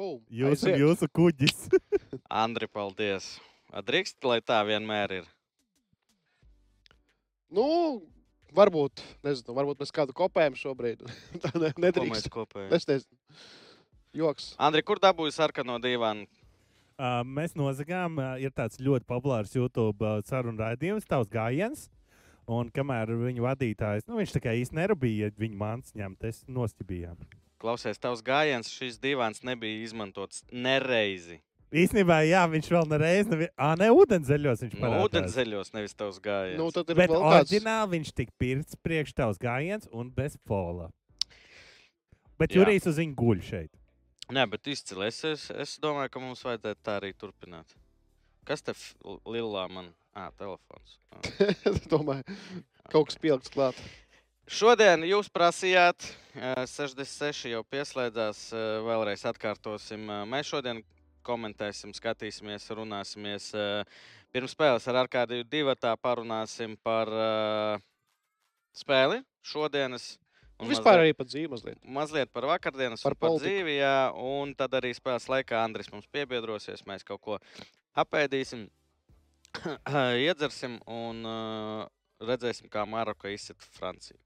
Pum. Jūsu, Aiziet. jūsu kuģis. Andri, paldies. A, Drīkst, lai tā vienmēr ir. Nu, varbūt, nezinu, varbūt mēs kādu kopējam šobrīd. Tā ne, Ko mēs nedrīkst. kopējam? Es nezinu. Joks. Andri, kur dabūji sarkano divānu? Uh, mēs nozagām, uh, ir tāds ļoti populārs YouTube uh, sarunu raidījums, tavs gājiens. Un kamēr viņa vadītājs, nu, viņš tā kā īsti nerūpīja viņa mans ņemt, es nostibījām. Klausies, tavs gājiens, šis divāns nebija izmantots nereizi. Īsnībā, jā, viņš vēl nereiz, nevi... ah, ne ūdenzēļos viņš No parādās. ūdenszeļos, nevis tavs gājiens. Nu, tad ir Bet vēl kāds. oriģināli viņš tika pirkts priekš tavs gājiens un bez pola. Bet Jā. Jurijs uz viņu guļ šeit. Nē, bet izcili. Es, es, es domāju, ka mums vajadzētu tā arī turpināt. Kas te lilā man? Ah, telefons. Ā. Domāju, kaut kas pielikts klāt. Šodien jūs prasījāt, eh, 66 jau pieslēdzās. eh, Vēlreiz atkārtosim. eh, Mēs šodien komentēsim, skatīsimies, runāsimies. eh, Pirms spēles ar Arkādiju divu tā parunāsim par eh, spēli šodienas. un Vispār mazliet- arī pat dzīve mazliet. mazliet par vakardienas, Par par, par dzīvi, jā, un tad arī spēles laikā Andris mums piebiedrosies. Mēs kaut ko apēdīsim, iedzersim un uh, redzēsim, kā Maroka izsita Franciju.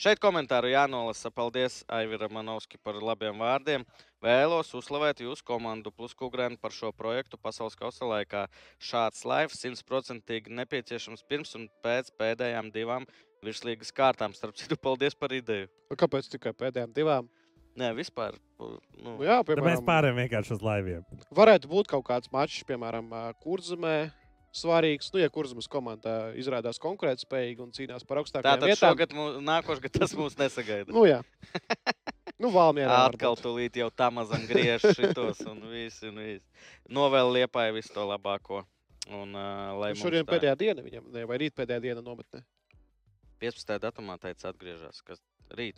Šeit komentāru jānolasa. Paldies Aiviram Manovski par labiem vārdiem. Vēlos uzslavēt jūsu komandu plus Kugrēnu par šo projektu pasaules kausa laikā. Šāds laivs simtprocentīgi nepieciešams pirms un pēc pēdējām divām virslīgas kārtām. Starp citu, paldies par ideju. Nu, Kāpēc tikai pēdējām divām? Nē, vispār. Nu, Nu, jā, Tad mēs piemēram, pārējām vienkārši uz laiviem. varētu būt kaut kāds mačs, piemēram, Kurzemē. Svarīgs, nu, ja kurzemes komanda izrādās konkurētspējīga un cīnās par augstākajām Tātad vietām. šogad, mū- nākošais gads tas mūs nesagaida. Nu, jā. Nu, Valmierā. Atkal tūlīt jau tā mazam griež šitos un viss. Un viss. Novēl liepai visu to labāko. Un, uh, lai mums Šodien tā pēdējā diena viņam, ne, vai rīt pēdējā diena nometnē. 15. datumā teica atgriežas, kas rīt,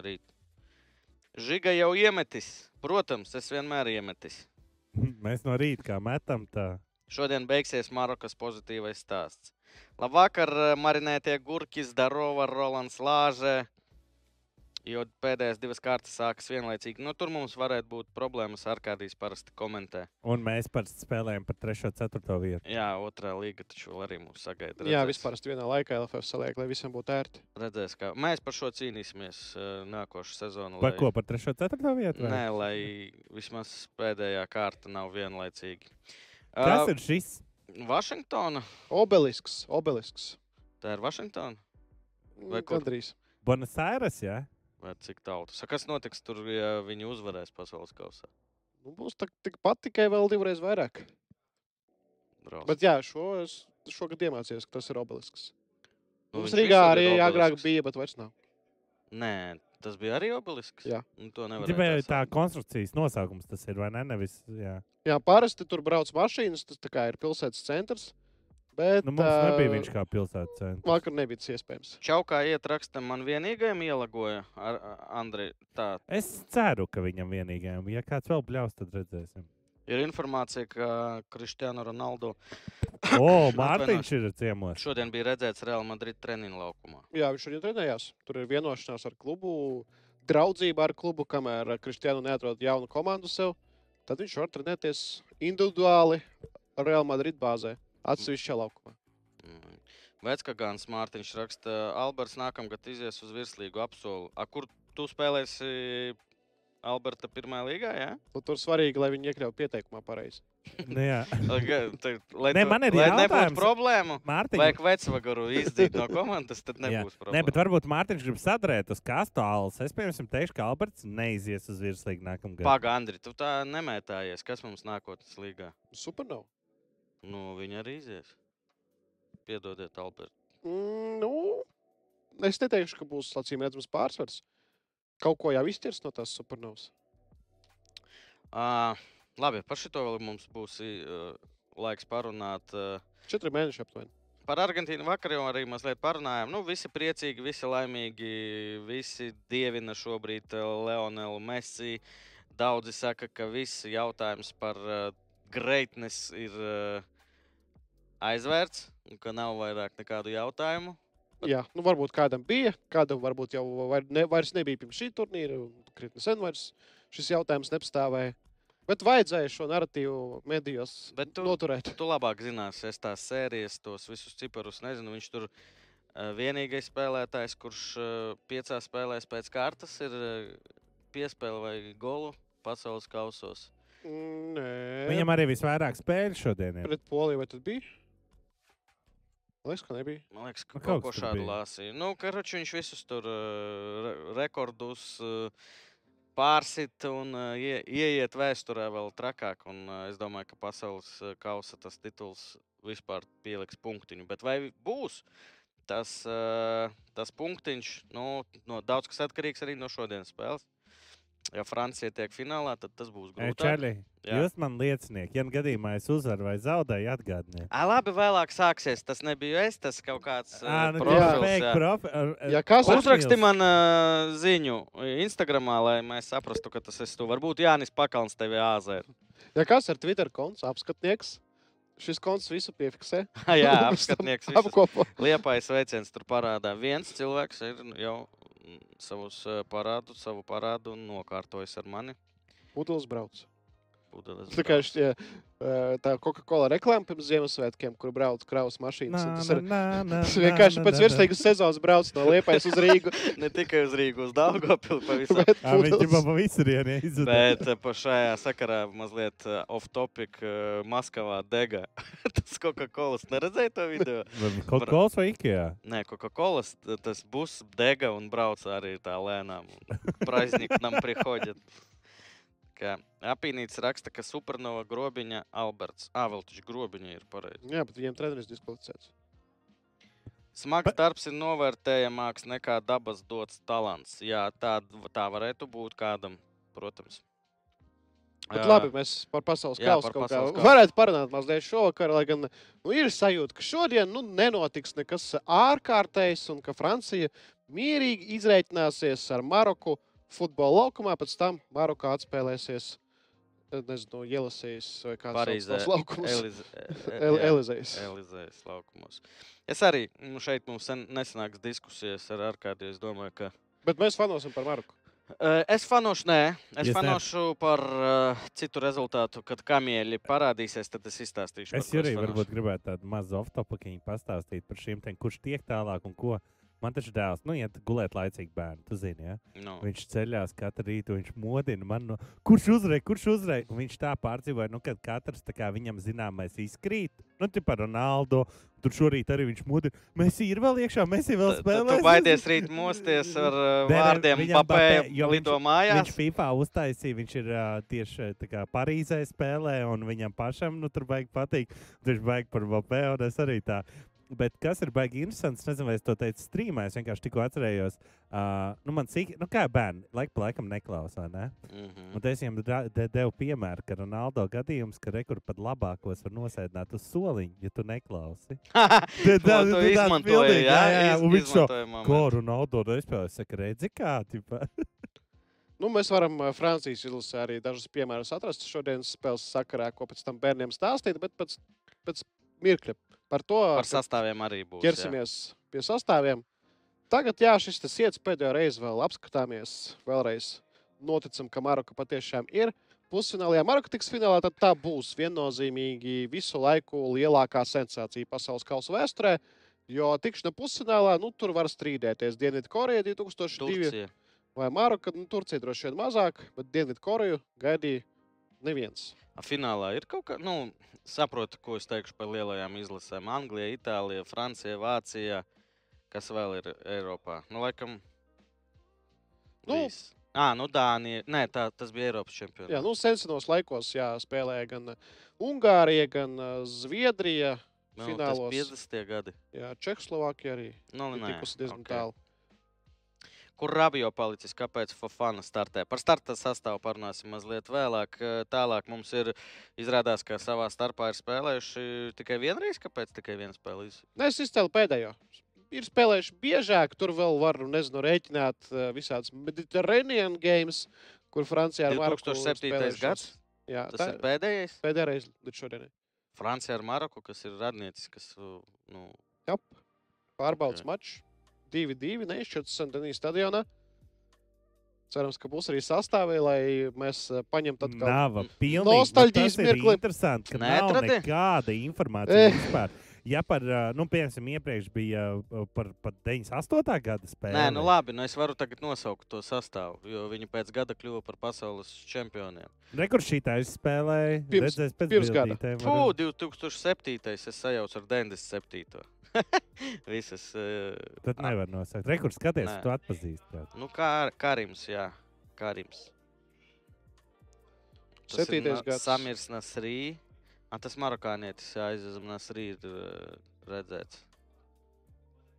rīt. Žiga jau iemetis. Protams, es vienmēr iemetis. Mēs no rīta kā metam. Tā. Šodien beigsies Marokas pozitīvais stāsts. Labvakar, eh, marinētie gurķi, Darova, Rolands Lāže. Jo pēdējās divas kārtas sākas vienlaicīgi. Nu, tur mums varētu būt problēmas. Ar kādīs parasti komentē. Un mēs parasti spēlējam par 3. un 4. vietu. Jā, otrā līga taču vēl arī mūs sagaida. Jā, Redzēs- vispār vienā laikā LFF saliek, lai visiem būtu ērti. Redzēs, kā mēs par šo cīnīsimies uh, nākošo sezonu. Par ko? Par 3. un 4. vietu? vai? Nē, lai vismaz pēdējā kārta nav vienlaicīga. Kas Uh, ir šis? Vašingtona? Obelisks, obelisks. Tā ir Vašingtona? Vai Mm, kur? Gandrīz. Buenos Aires, jā? Vai cik tautas? A, Kas notiks tur, ja viņi uzvarēs pasaules kausā? Nu, būs tak- tikpat tikai vēl divreiz vairāk. Drausmas. Bet jā, šo, es šogad iemācījos, ka tas ir obelisks. Nu, Mums Rīgā arī agrāk bija, bet vairs nav. Nē, tas bija arī obelisks. Jā. Nu, to nevar Gribēju tā konstrukcijas nosaukums tas ir, vai ne? Nevis, jā. Jā, parasti tur brauc mašīnas, tas ir pilsētas centrs. Bet Nu, mums ā, nebija viņš kā pilsētas centrs. Vakar nebija tas iespējams. Čaukā iet rakstam, man vienīgajam ielagoja ar ar Andri. Tā Es ceru, ka viņam vienīgajam, ja kāds vēl bļaus, tad redzēsim. ir informācija, ka Kristiāna Ronaldo O, Mārtiņš ir ciemos. šodien bija redzēts Real Madrid treniņu laukumā. Jā, viņš šodien trenējās. Tur ir vienošanās ar klubu, draudzība ar klubu, kamēr Kristiānu neatrod jaunu komandu sev. Tad viņš var trenēties individuāli Real Madrid bāzē, atsevišķā laukumā. Mm. Vecākāns Mārtiņš raksta, Alberts nākamgad izies uz virslīgu apsolu. A, kur tu spēlēsi Alberta pirmā līgā? Ja? Nu, tur svarīgi, lai viņi iekļautu pieteikumā pareizi. Nu. Lai, Ne, man ir lai nebūtu problēmu, Mārtiņ, vajag vecvagaru izdzīt no komandas, tad nebūs Nē, problēma. bet varbūt Mārtiņš grib sadarīt uz kastāles. Es, piemēram, teikšu, ka Alberts neizies uz virslīgu nākamgad. Pagaidi, Andri, tu tā nemētājies. Kas mums nākotnes līgā? Super nav. Nu, viņi arī izies. Piedodiet, Alberts. Mm, nu, es neteikšu, ka būs acīm redzams pārsvars. Kaut ko jau izķers no tās supernovas. Uh, labi, par šito vēl mums būs uh, laiks parunāt. Uh, Četri mēneši aptuveni. Par Argentīnu vakar jau arī mazliet parunājām. Nu, visi priecīgi, visi laimīgi, visi dievina šobrīd Leonelu Messi. Daudzi saka, ka viss jautājums par uh, greitnes ir uh, aizvērts un ka nav vairāk nekādu jautājumu. Jā, nu varbūt kādam bija, kādam varbūt jau vair, ne, vairs nebija pirms šī turnīra, un krietni sen vairs šis jautājums nepastāvēja. Bet vajadzēja šo narratīvu medijos Bet tu- noturēt. Tu labāk zināsi, es tās sērijas, tos visus ciparus nezinu. Viņš tur uh, vienīgais spēlētājs, kurš uh, piecās spēlēs pēc kārtas ir uh, piespēle vai golu pasaules kausos. Nē, Viņam arī visvairāk spēļu šodien. Ir. pret Poliju vai tas bija? Man liekas, ka nebija. Man liekas, ka Nu, kaut, ko šādu bija. lasīju. Nu, karoči, viņš visus tur uh, re rekordus uh, pārsita un uh, ie, ieiet vēsturē vēl trakāk. Un, es domāju, ka pasaules kausa tas tituls vispār pieliks punktiņu. Bet vai būs tas, tas punktiņš? Nu, no, daudz kas atkarīgs arī no šodienas spēles. Ja Francija tiek finālā, tad tas būs Ei, grūti. Čārli, jūs man liecinieki, ja gadījumā es uzvaru vai zaudēju, atgādiniet. Ā, labi, vēlāk sāksies. Tas nebija es, tas kaut kāds Ā, nu, profils. fake jā. profi- ar- ar- Ja kas ar Uzraksti man uh, ziņu Instagram, lai mēs saprastu, ka tas esi tu. Varbūt Jānis Pakalns tevi āzē. Ja kas ir Twitter konts, apskatnieks, šis konts visu piefiksē. Jā, apskatnieks. Apkopo. Liepais veiciens tur parādā. Viens cilvēks ir jau savus uh, parādu, savu parādu nokārtojis ar mani. Pudeles brauc Pudeles Tā kā brauc. šie, eh, tā Coca-Cola reklāma pirms Ziemassvētkiem, kur brauc kravas mašīnas. un Tas, ir, tas vienkārši pēc virslīgas sezonas brauc no Liepājas uz Rīgu. ne tikai uz Rīgas, uz Daugopili pavisam. bet Ā, Viņi pudeles- grib pa visurieni izdarīt. Bet eh, pa šajā sakarā mazliet eh, off-topic uh, Maskavā dega. Tas Coca-Cola neredzēja to video. Kaut kas vai Ikea? Nē, Coca-Cola tas būs dega un brauc arī tā lēnām. Праздник нам приходит. Kā apīnīts raksta, ka supernova grobiņa Alberts. Ā, vēl taču grobiņa ir pareizi. Jā, bet viņiem treneris diskvalificēts. Smags darbs ir novērtējamāks nekā dabas dots talants. Jā, tā, tā varētu būt kādam, protams. Bet Jā. labi, mēs par pasaules kausu kaut kā kausu. varētu parunāt mazliet šovakar, lai gan nu, ir sajūta, ka šodien nu, nenotiks nekas ārkārtējs un ka Francija mierīgi izreikināsies ar Maroku futbola laukumā, pēc tam Marokā atspēlēsies. eh, Nezinu, Jelasijas vai kāds Parīzē, cits laukumus. Elize, El, jā. Elizejas. Elizējas laukumos. Es arī nu, šeit mums nesanāks diskusijas ar Arkādiju. Es domāju, ka. Bet mēs fanosim par Maroku. Uh, es fanošu, nē, es ne? fanošu par uh, citu rezultātu. Kad kamieļi parādīsies, tad es izstāstīšu. Es arī fanošu. varbūt gribētu tādu mazu off-topiņu pastāstīt par šīm tēmām, kurš tiek tālāk un ko. Man taču dēls, nu, iet gulēt laicīgi bērnu, tu zini, ja? Nu, Viņš ceļās katru rītu, viņš modina man, no, kurš uzvarēja, kurš uzvarēja. Un viņš tā pārdzīvoja, nu, kad katrs tā kā viņam zināmais izkrīt. Nu, par Ronaldo, tur šorīt arī viņš modina. Mēs ir vēl iekšā, mēs ir vēl tu- tu- baidies rīt mosties ar uh, Nē, nē, vārdiem, viņam papē, Mbappé, jo lido mājās. Viņš FIFA uztaisīja, viņš ir uh, tieši tā kā Parīzē spēlē, un viņam pašam nu, tur baigi patīk. Viņš baigi par Vapē, un es arī tā. Bet kas ir baigi interesants, nezinu, vai es to teicu strīmā, es vienkārši tikko atcerējos. Uh, nu, man cik, nu kā bērni, laik pa laikam neklausā, ne? Mhm. Un es viņam dra- de, devu piemēru, ka Ronaldo gadījums, ka rekur pat labākos var nosēdināt uz soliņa, ja tu neklausi. To tā- izmantoji, pilnīgi, jā, jā, jā, un viņš to-. Ko Ronaldo? Es saku, redzi kā, tipā. Nu, mēs varam Francijas izlasē arī dažus piemērus atrast šodienas spēles sakarā, ko pēc tam bērniem stāstīt, bet pēc, pēc mirkļa par to Par sastāviem arī būs. jā. ķersimies pie sastāviem. Tagad, jā, šis tas iets pēdējo reizi vēl apskatāmies, vēlreiz noticam, ka Maroka patiešām ir pusfinālā. Maroka tiks finālā, tad tā būs viennozīmīgi visu laiku lielākā sensācija pasaules kausa vēsturē. Jo tikšana pusfinālā, nu, tur var strīdēties. Dienvidkoreja 2002 Turcija. vai Maroka, nu, Turcija droši vien mazāk, bet Dienvidkoreju gaidīja neviens. A, Finālā ir kaut kā, nu, saprotu, ko es teikšu par lielajām izlasēm. Anglija, Itālija, Francija, Vācija. Kas vēl ir Eiropā? Nu, laikam. Nu. viss. Ā, nu, Dānija. Nē, tā, tas bija Eiropas čempions. Jā, nu, senos laikos jā, spēlēja gan uh, Ungārija, gan uh, Zviedrija. nu, finālos. 50. gadi. Jā, Čehoslovākija arī Nu, nē, tikusi diezgan ok. okay. tālu. Kur Rabio palicis? Kāpēc Fofana startē? Par starta sastāvu parunāsim mazliet vēlāk. Eh, Tālāk mums ir izrādās, ka savā starpā ir spēlējuši tikai vienreiz. Kāpēc tikai viena Nē, es izcēlu pēdējo. Ir spēlējuši biežāk, tur vēl var, nezinu, rēķināt uh, visādas Mediterranean games, kur Francijā ar Maroku 2007. spēlējušās. gads. Jā, Tas ir pēdējais. pēdējā reize līdz šodienai. Francija ar Maroku, kas ir radniecis, kas nu, Jā, pārbaudas Ok. okay. mačs. 2-2 neizšķirts Santanijas stadionā. Cerams, ka būs arī sastāvī, lai mēs eh, paņemtu atkal. Nava pilnīgi. Nostalģijas mirkli. Interesanti, ka nav nekāda informācija Eh. vispār. Ja par, ā, nu, piemēram, iepriekš bija ā, par, par 98. gada spēli. Nē, nu labi, nu es varu tagad nosaukt to sastāvu, jo viņi pēc gada kļuva par pasaules čempioniem. Rekurš šī tā izspēlēja. Pirms- Redzēs pēc pirms gada. varam- 2007. es sajaucu ar 97. Visas. eh, Tad nevar nosaukt. Rekurš skaties, Nē. tu atpazīsti. tā. Nu, kā Karims, jā. Karims. Tas ir Septītais Na- gads. Samirs Nasrī. A, tas marokānietis aizjūtas Nasrī ir eh, redzēts.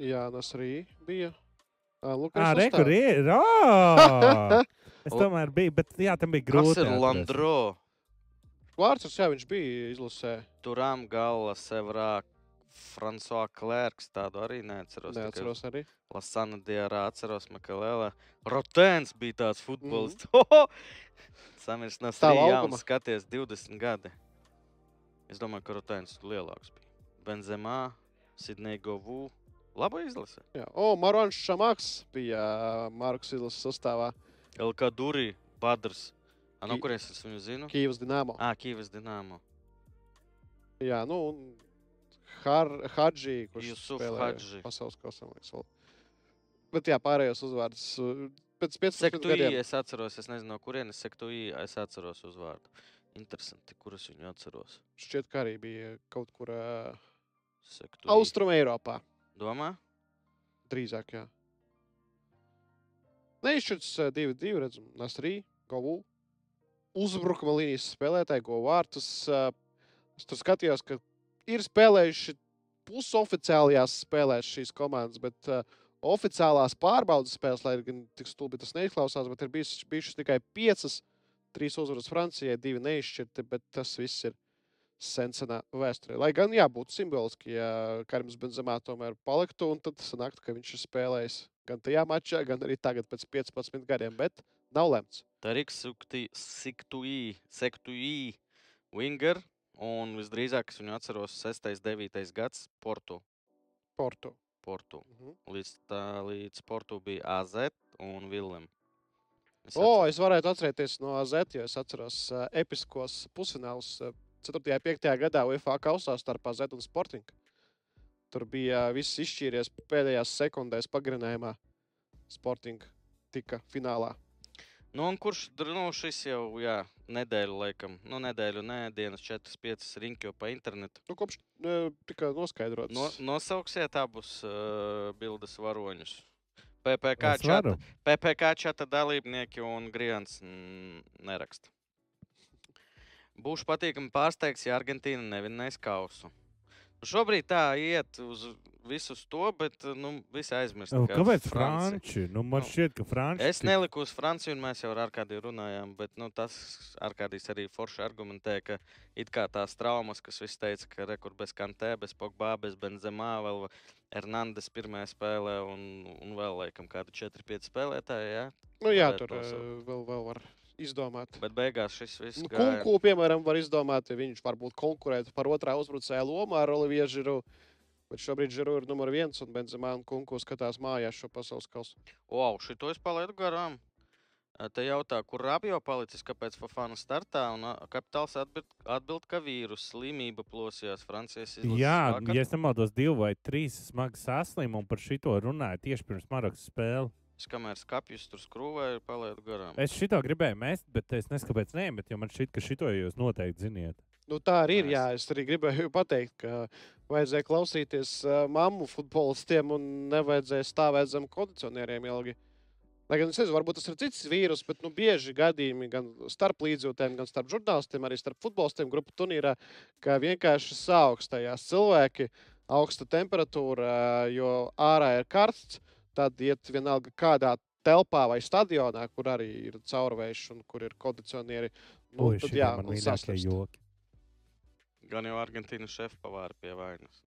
Jā, tas arī bija. Lūk, Ā, arī rekur sastāvā. ir. ā! Es tomēr biju, bet jā, tam bija grūti. ir atrast. Landro? Vārds, jā, viņš bija izlasē. Turam Gala, Sevrā, François Klērks. Tādu arī neatceros. Neatceros arī. Lasana Diarā atceros Makalēlā. Rotēns bija tāds futbolists. Mm -hmm. Samirs jā, laukuma. un skaties 20 gadi. Es domāju, ka Rotēns lielāks bija. Benzemā, Sidney Govu. Laba izlase. Jā. O, Marons Šamaks bija Marks izlases sastāvā. Elka Durī, Badrs. A, no kurienes es viņu zinu? Kīvas Dienāmo. Ā, Kīvas Dinamo. Jā, nu, un Har Hadži, kurš Jusuf spēlēja Hadži. pasaules kausā. liekas, vēl. Bet jā, pārējos uzvārdus uh, pēc 15 Sektuī, gadiem. es atceros, es nezinu, no kurienes Sektuī, es atceros uzvārdu. Interesanti, kurus viņu atceros. Šķiet, ka arī bija kaut kur uh, Sektuī. Austrum Eiropā. Domā? Drīzāk, jā. Neizšķirts 2-2, redzam, Nasrī, Govu. Uzbrukuma līnijas spēlētāji, go vārtus. ā, Es tur skatījos, ka ir spēlējuši pusoficiālajās spēlēs šīs komandas, bet uh, oficiālās pārbaudas spēles, lai gan tik stulbi tas neizklausās, bet ir bijis, bijušas tikai piecas, trīs uzvaras Francijai, divi neizšķirti, bet tas viss ir sensenā vēsturē. Lai gan jābūt simboliski, ja Karims Benzemā tomēr paliktu, un tad sanāktu, ka viņš ir spēlējis gan tajā mačā, gan arī tagad pēc 15 gadiem, bet nav lemts. Tariks Siktuī, Sektuī, Winger. Un visdrīzāk es viņu atceros 6. un 9. gads Portu. Portu. Portu. Mhm. Līdz, tā, līdz Portu bija AZ un Vilnius. Es O, es varētu atcerēties no AZT, jo es atceros uh, episkos pusfinālus uh, 4. un 5. gadā UEFA kausā starp AZ un Sporting. Tur bija viss izšķīries pēdējās sekundēs pagarinājumā. Sporting tika finālā. Nu, un kurš nu, šis jau jā, nedēļu, laikam, nu, nedēļu, nē, dienas 4-5 riņķo pa internetu. Nu, kopš uh, tika noskaidrots. No, nosauksiet abus uh, bildes varoņus. PPK čata. PPK čata dalībnieki un Grians mm, neraksta. Būšu patīkami pārsteigts, ja Argentīna nevinēs kausu. Šobrīd tā iet uz visus to, bet nu, visi aizmirst. Nu, Kāpēc Franci- Franči? Nu, man Nu, šķiet, ka Franči. Es neliku uz Franciju, un mēs jau ar Arkādiju runājām, bet nu, tas Arkādijs arī forši argumentē, ka it kā tās traumas, kas viss teica, ka rekur bez Kantē, bez Pogba, bez Benzemā, vēl Hernandez pirmajā spēlē un, un vēl laikam kādi 4-5 spēlētāji, jā. Nu, jā, tur uh, vēl, vēl var izdomāt. Bet beigās šis viss Nu, gāja. Kunku, piemēram, var izdomāt, ja viņš varbūt konkurētu par otrā uzbrucēja lomu ar Olivieru Žiru. Bet šobrīd Žiru ir numur viens, un Benzemā un Kunku skatās mājās šo pasaules kausu. Wow, šito es palaidu garām. Ā, Te jautā, kur Rabio palicis, kāpēc Fafana startā, un ā, kapitāls atbild, atbild ka vīrus slimība plosījās Francijas izlases Jā, vakar. ja es nemaldos, divi vai trīs smagi saslimu un par šito runāju tieši pirms Marokas spēles. Es kamēr skāpjus tur skrūvēju, palaidu garām. Es šito gribēju mest, bet es nezinu, kāpēc nē, bet jo man šķiet, ka šito jūs noteikti ziniet. Nu, tā arī ir. Jā, es arī gribēju pateikt, ka vajadzēja klausīties uh, mammu futbolistiem un nevajadzēja stāvēt zem kondicionieriem ilgi. Lai gan es nezinu, varbūt tas ir cits vīrus, bet nu, bieži gadījumi gan starp līdzjūtēm, gan starp žurnālistiem, arī starp futbolistiem grupu turnīrā, ka vienkārši saaugstējās cilvēki, augsta temperatūra, jo ārā ir karsts, tad iet vienalga kādā telpā vai stadionā, kur arī ir caurvējš un kur ir kondicionieri. Nu, Ui, tad jā, man mīļākie saslimst. joki. Gan jau Argentīnas šefa pavāra pie vainas.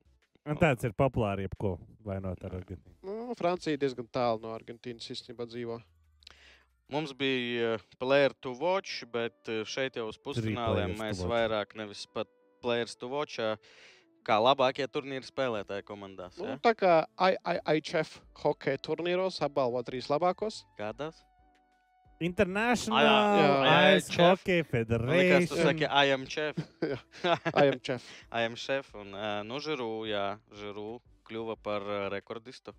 Un tāds ir populārs, jebko vainot ar Argentīnu. Nu, Francija diezgan tālu no Argentīnas īstenībā dzīvo. Mums bija uh, player to watch, bet uh, šeit jau uz pusfināliem mēs vairāk nevis pat players to watch, ā, kā labākie turnīra spēlētāji komandās. Nu, Ja? tā kā IHF hokeja turnīros apbalvo trīs labākos. Kādās? International. Ice. Hockey Man liekas, tu Federation. saki, I am chef. I am chef. I am chef. Un, uh, nu, Žiru, jā, Žiru kļuva par uh, rekordistu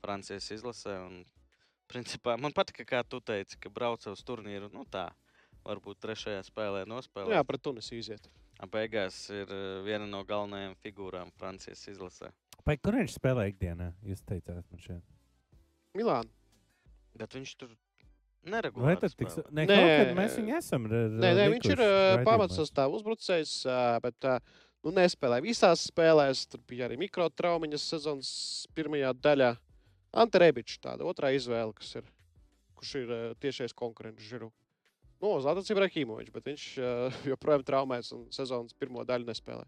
Francijas izlasē. Un, principā, man patika, kā tu teici, ka brauca uz turnīru. Nu, tā, varbūt trešajā spēlē nospēlēt. Jā, pret Tunisiju iziet. Beigās ir uh, viena no galvenajām figūrām Francijas izlasē. Vai kur viņš spēlē ikdienā? Jūs teicāt, man šeit. Milāna. Bet viņš tur Vai neregulāri tad tiks? spēlē. Nē, Nē. kaut kad mēs viņu esam. Nē, nē, viņš ir raidījumos. pamatsastāvs uzbrucējs, uh, bet nu, nespēlēja visās spēlēs. Tur bija arī mikrotraumiņas sezonas pirmajā daļā. Ante Rebičs, tāda otrā izvēle, kas ir, kurš ir tiešais konkurents Žiru. Nu, Zlatans Ibrahimovičs, bet viņš uh, joprojām traumēs un sezonas pirmo daļu nespēlē.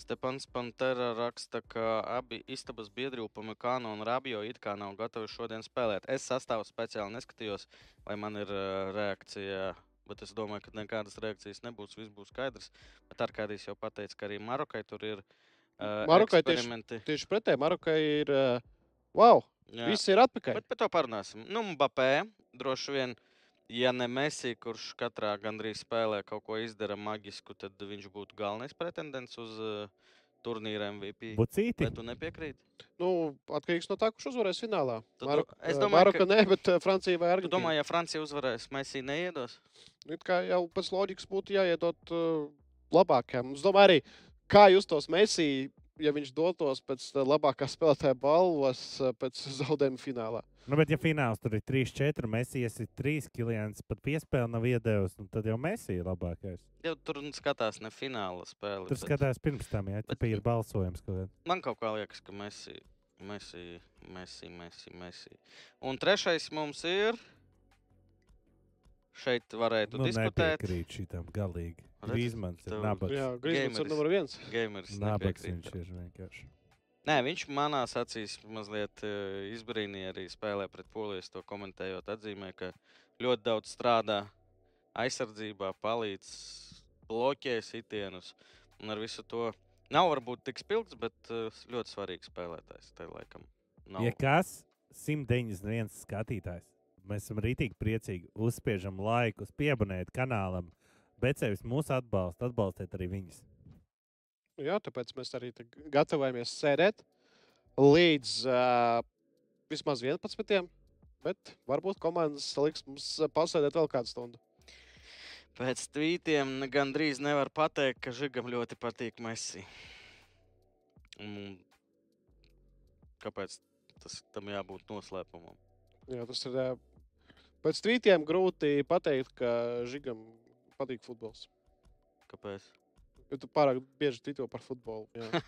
Stepans Pantera raksta, ka abi istabas biedri Upamekāna un Rabio it kā nav gatavi šodien spēlēt. Es sastāvu speciāli neskatījos, vai man ir uh, reakcija, bet es domāju, ka nekādas reakcijas nebūs, viss būs skaidrs. Bet Arkādijs jau pateica, ka arī Marokai tur ir uh, Marokai tieši- eksperimenti. Tieši pretēji Marokai ir. Uh, wow! Jā. Viss ir atpakaļ. Bet par to parunāsim. Nu, Mbappé droši vien, ja ne Messi, kurš katrā gandrīz spēlē kaut ko izdara maģisku, tad viņš būtu galvenais pretendents uz uh, turnīra MVP. Bucīti. Vai tu nepiekrīti? Nu, atkarīgs no tā, kurš uzvarēs finālā. Tu do- Maroka, es es domāju, domāju, Maroka ka- ka... nē, bet uh, Francija vai Argentīna. domā, ja Francija uzvarēs, Messi neiedos? Nu, it kā jau pēc loģikas būtu jāiedod uh, labākajam. Es domāju, arī kā justos Messi, ja viņš dotos pēc labākā spēlētāja balvas pēc zaudējuma finālā. Nu, bet, ja fināls tur ir 3, 4, Mēsīs ir 3, Kilians pat piespēli nav iedevis, nu, tad jau Mēsī ir labākais. Jau tur nu skatās ne fināla spēle. Tur bet skatās pirms tam, ja bet- tā ir balsojums. Kaut kāds. Man kaut kā liekas, ka Messi, Messi, Messi, Messi, Messi. Un trešais mums ir. Šeit varētu Nu, diskutēt. nepiekrīt šitam galīgi. Redz, Grīzmans ir nabaks. Jā, Grīsmans ir numur viens. Gamers Nabaks nepiekrīt viņš ir vienkārši. Nē, viņš manā acīs mazliet uh, izbrīnīja arī spēlē pret Poliju. To komentējot, atzīmē, ka ļoti daudz strādā aizsardzībā, palīdz bloķē sitienus. Un ar visu to nav varbūt tik spilgts, bet uh, ļoti svarīgs spēlētājs. Tā laikam nav. Ja kas 191 skatītājs, mēs esam rītīgi priecīgi. Uzspiežam laiku, piebonēt kanālam, bet sevis mūsu atbalsta, atbalstiet arī viņus. Jā, tāpēc mēs arī te gatavojamies sēdēt līdz uh, vismaz 11. Bet varbūt komandas liks mums pasēdēt vēl kādu stundu. Pēc tvītiem gandrīz nevar pateikt, ka Žigam ļoti patīk Messi. Un kāpēc tas tam jābūt noslēpumam? Jā, tas ir. Pēc tvītiem grūti pateikt, ka Žigam patīk futbols. Kāpēc? Jo tu pārāk bieži tvīto par futbolu. Jā.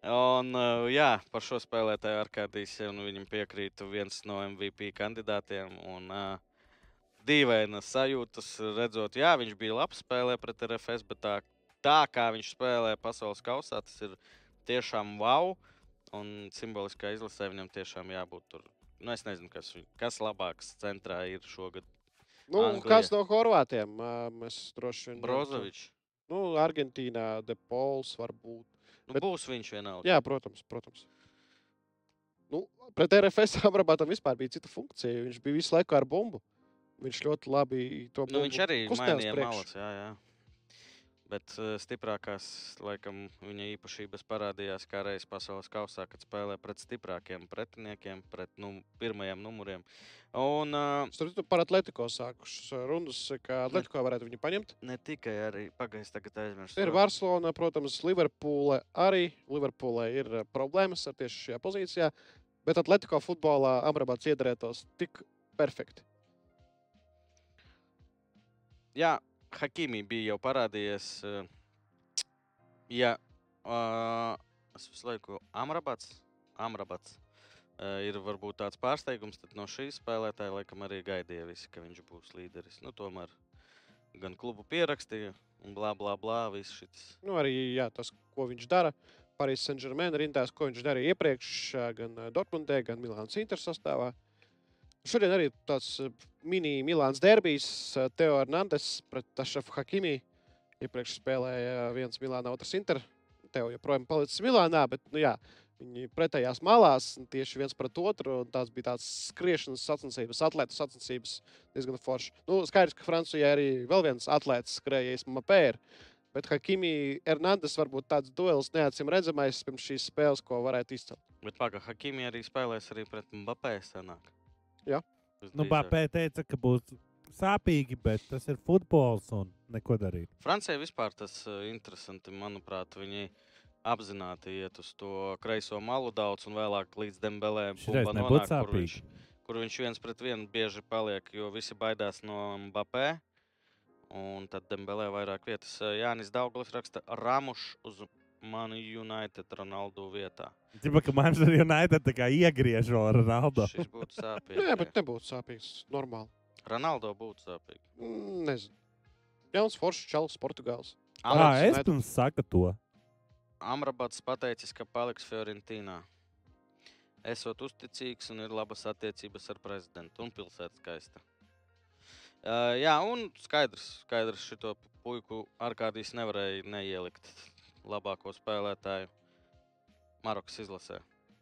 Un, jā, par šo spēlētāju Arkādijs jau nu, viņam piekrītu viens no MVP kandidātiem. Un, uh, dīvaina sajūtas, redzot, jā, viņš bija labs spēlē pret RFS, bet tā, tā kā viņš spēlē pasaules kausā, tas ir tiešām wow. Un simboliskā izlasē viņam tiešām jābūt tur. Nu, es nezinu, kas, kas labāks centrā ir šogad. Nu, Anglija. kāds no Horvātiem? Mēs droši vien. Brozovičs. Nu, Argentīnā, Depols varbūt. Nu, Bet- būs viņš vienalga. Jā, protams. protams. Nu, pret RFS Amrabatam vispār bija cita funkcija. Viņš bija visu laiku ar bumbu. Viņš ļoti labi to Nu, viņš arī mainīja malas. Jā, jā. Bet uh, stiprākās, laikam, viņa īpašības parādījās kā reizes pasaules kausā, kad spēlē pret stiprākiem pretiniekiem, pret num pirmajiem numuriem. Un uh, Tur tu par Atletico sākušas runas, ka Atletico varētu viņu paņemt. ne tikai arī pagājis tagad aizmirst. Ir Barcelona, protams, Liverpoola arī. Liverpoolē ir eh, problēmas ar tieši šajā pozīcijā, bet Atletico futbolā Amrabats iedarētos tik perfekti. Jā, Hakimī bija jau parādījies. Uh, jā, uh, es visu laiku Amrabats. Amrabats. Uh, ir varbūt tāds pārsteigums, tad no šīs spēlētāja laikam arī gaidīja visi, ka viņš būs līderis. Nu, tomēr gan klubu pierakstīja, un blā, blā, blā, viss šis. Nu, arī jā, tas, ko viņš dara. Parīzes Saint-Germain rindās, ko viņš darīja iepriekš, gan Dortmundē, gan Milānas Inter sastāvā. Šodien arī tāds ā, mini Milāns derbijs, ā, Teo Hernandez pret Tašafu Hakimi. Iepriekš spēlēja viens Milāna, otrs Inter. Teo joprojām palicis Milānā, bet nu, jā, Viņi pretējās malās tieši viens pret otru. Tās bija tādas skriešanas sacensības, atlētu sacensības. Diezgan forši. Nu, skaidrs, ka Francijā arī vēl viens atlētājs skrējējis Mapēra. Bet Hakimi Hernandez varbūt tāds duels neacīm redzamais pirms šīs spēles, ko varētu izcelt. Bet pagaidi, Hakimi arī spēlēs arī pret Mbappé. Sanāk. Jā. Nu, Bapē teica, ka būs sāpīgi, bet tas ir futbols un neko darīt. Francijai vispār tas ir interesanti. Manuprāt, viņi apzināti iet uz to kreiso malu daudz un vēlāk līdz Dembelē Šreiz bumba nebūtu nonāk, kur viņš, sāpīgi. kur viņš viens pret vienu bieži paliek, jo visi baidās no Mbappé. Un tad Dembelē vairāk vietas. Jānis Dauglis raksta Ramušs uz Manu United Ronaldu vietā. Ģipa, ka man arī United tā kā iegriež ar Ronaldo. Šis būtu sāpīgi. Nē, bet nebūtu sāpīgs. Normāli. Ronaldo būtu sāpīgi. Mm, Nezinu. Jauns foršs čels, Portugāls. Ā, Alex es United. pirms saka to. Amrabats pateicis, ka paliks Fiorentīnā. Esot uzticīgs un ir labas attiecības ar prezidentu un pilsētu skaista. Uh, jā, un skaidrs, skaidrs šito puiku ārkārtīgi nevarēja neielikt labāko spēlētāju Marokas izlasē.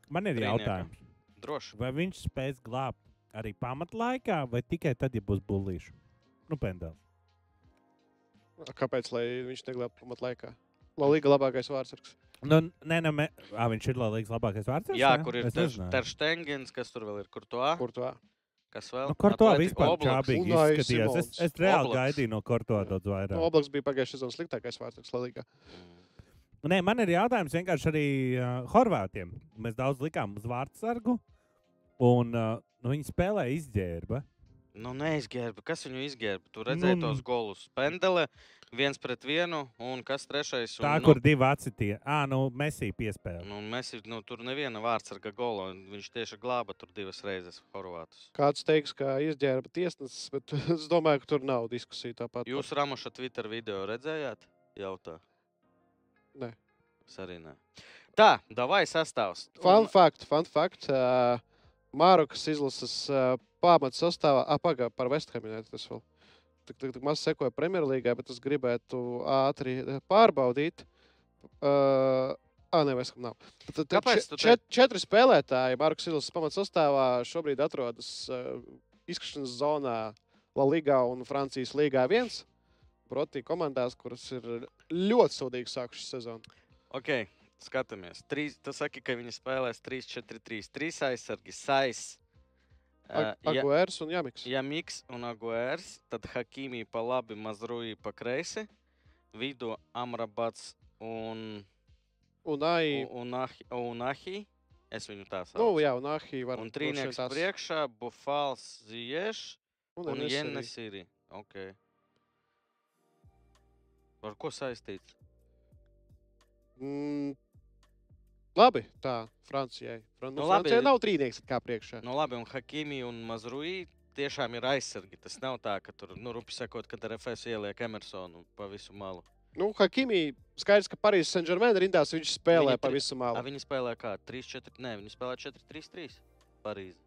Man ir Trīniekam. jautājums. Droši. Vai viņš spēs glābt arī pamatlaikā, vai tikai tad, ja būs bullīši? Nu, pendels. Kāpēc lai viņš neglābj pamatlaikā? Laliga labākais vārdsargs. Nu, nē, nē, mē... à, viņš ir Latvijas labākais vārds. Jā, kur ir Terštengens, kas tur vēl ir, kur to Kur tu? Kas vēl? Nu, kur to Atletico vispār čābīgi izskatījās? Es, es reāli Oblaks. gaidīju no Korto daudz vairāk. Oblaks bija pagājušajā sezonā sliktākais vārdsargs Latvijā. Mm. Nē, man ir jautājums vienkārši arī uh, Horvātiem. Mēs daudz likām uz vārdsargu, un uh, nu, viņi spēlē izģērba. Nu, neizģērba. Kas viņu izģērba? Tur redzēja Nu, tos golus. Pendele, viens pret vienu, un kas trešais? Un, Tā, nu, kur divi acitie. Ā, nu, Messi piespēlē. Nu, mēs, nu, tur neviena vārdsarga gola. Viņš tieši glāba tur divas reizes Horvātus. Kāds teiks, ka izģērba tiesnesis, bet es domāju, ka tur nav diskusija tāpat. Jūs Ramoša Twitter video redzējāt? Jautā. Nē. Es arī nē. Tā, davai sastāvs. Fun fact, fun fact. Uh, Mārokas izlases uh, pamats sastāvā apakā par Vesthaminu. Tas vēl tik, tik, tik maz sekoja Premjerlīgai, bet es gribētu ātri pārbaudīt. Uh, Ah, nē, Vestham nav. Tad- tad Kāpēc če- tu te- čet, četri spēlētāji Markas Ilses pamats sastāvā šobrīd atrodas uh, izkrišanas zonā La Ligā un Francijas Līgā viens. Proti komandās, kuras ir ļoti sūdīgi sākušas sezonu. Ok, skatāmies. Trīs, tu saki, ka viņi spēlēs 3-4-3. Trīs aizsargi, sais. Uh, ja, Aguērs un Jamiks. ja Miks un Aguērs, tad Hakimī pa labi, Mazruī pa kreisi. Vidu Amrabats un, Un Ai. un, Ahi, un Ahi. Es viņu tā saucu. Nu, jā, un Ahī var un trīnieks priekšā, Bufals, Zieš un Jenes ir. Okay. Ar ko saistīts? Mm, labi, tā Francijai. Fran Nu, nu, labi. Francijai nav trīnieks kā priekšā. Nu, labi, un Hakimi un Mazruī tiešām ir aizsargi. Tas nav tā, ka tur, nu, rupi sakot, kad RFS ieliek Emersonu pa visu malu. Nu, Hakimi, skaidrs, ka Parīzes Saint-Germain rindās viņš spēlē Viņi pa visu A, malu. viņi spēlē kā 3-4, nē, viņi spēlē 4-3-3. Parīzi.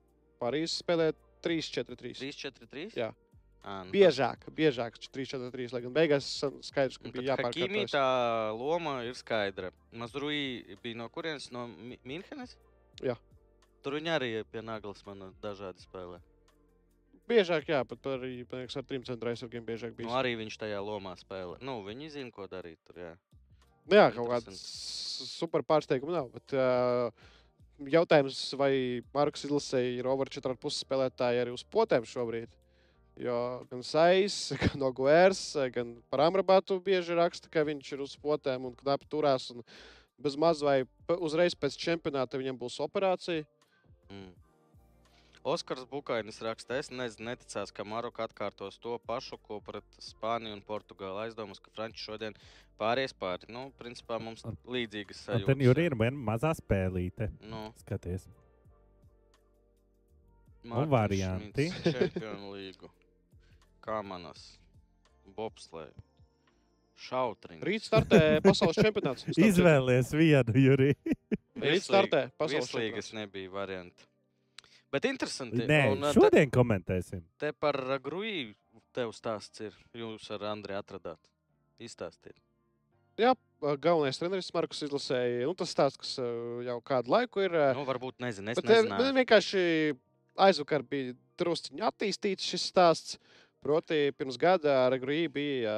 Parīzes spēlē 3-4-3. 3-4-3? Jā. À, nu, Biežāk, biežāk 3-4-3, lai gan beigās skaidrs, ka Nu, bija tad jāpārkārtojas. tā loma ir skaidra. Mazruī bija no kurienes? No Mi- Minhenes? Jā. Tur viņi arī pie Naglas man dažādi spēlē. Biežāk, jā, pat arī liekas, ar trim centra aizsargiem biežāk Nu, bija. arī viņš tajā lomā spēlē. Nu, viņi zina, ko darīt tur. Jā. Nu, jā, kaut kāds super pārsteigums nav. Bet, uh, jautājums, vai Marks izlasēja ir over 4,5 spēlētāji arī uz potēm šobrīd? Jo gan Sais, gan Oguērs, gan par Amrabatu bieži raksta, ka viņš ir uz potēm un knapi turās. Un bez maz vai uzreiz pēc čempionāta viņam būs operācija. Mm. Oskars Bukainis raksta, es nezinu, neticās, ka Maroka atkārtos to pašu, ko pret Spāniju un Portugāli. Aizdomas, ka Franči šodien pāries pāri. Nu, principā mums Un- līdzīgas Un sajūtas. tad jau ir viena mazā spēlīte. Nu, Skaties. Mārtiņš varianti. Šmits, Čempionu līgu. Kamanas. Bobslēju. Šautriņš. Rīt startē pasaules čempionāts. Izvēlies vienu, Jurī. Rīt startē pasaules čempionāts. nebija varianti. Bet interesanti. Nē, un, uh, šodien komentēsim. Te, te par Gruiju tev stāsts ir. Jūs ar Andriju atradāt. Izstāstiet. jā, galvenais treneris Markus izlasēja. Nu, tas stāsts, kas uh, jau kādu laiku ir. uh, Nu, varbūt nezinu, es Bet eh, nezinu. bet vienkārši aizvakar bija drusciņā attīstīts šis stāsts. Proti, pirms gada Regrija bija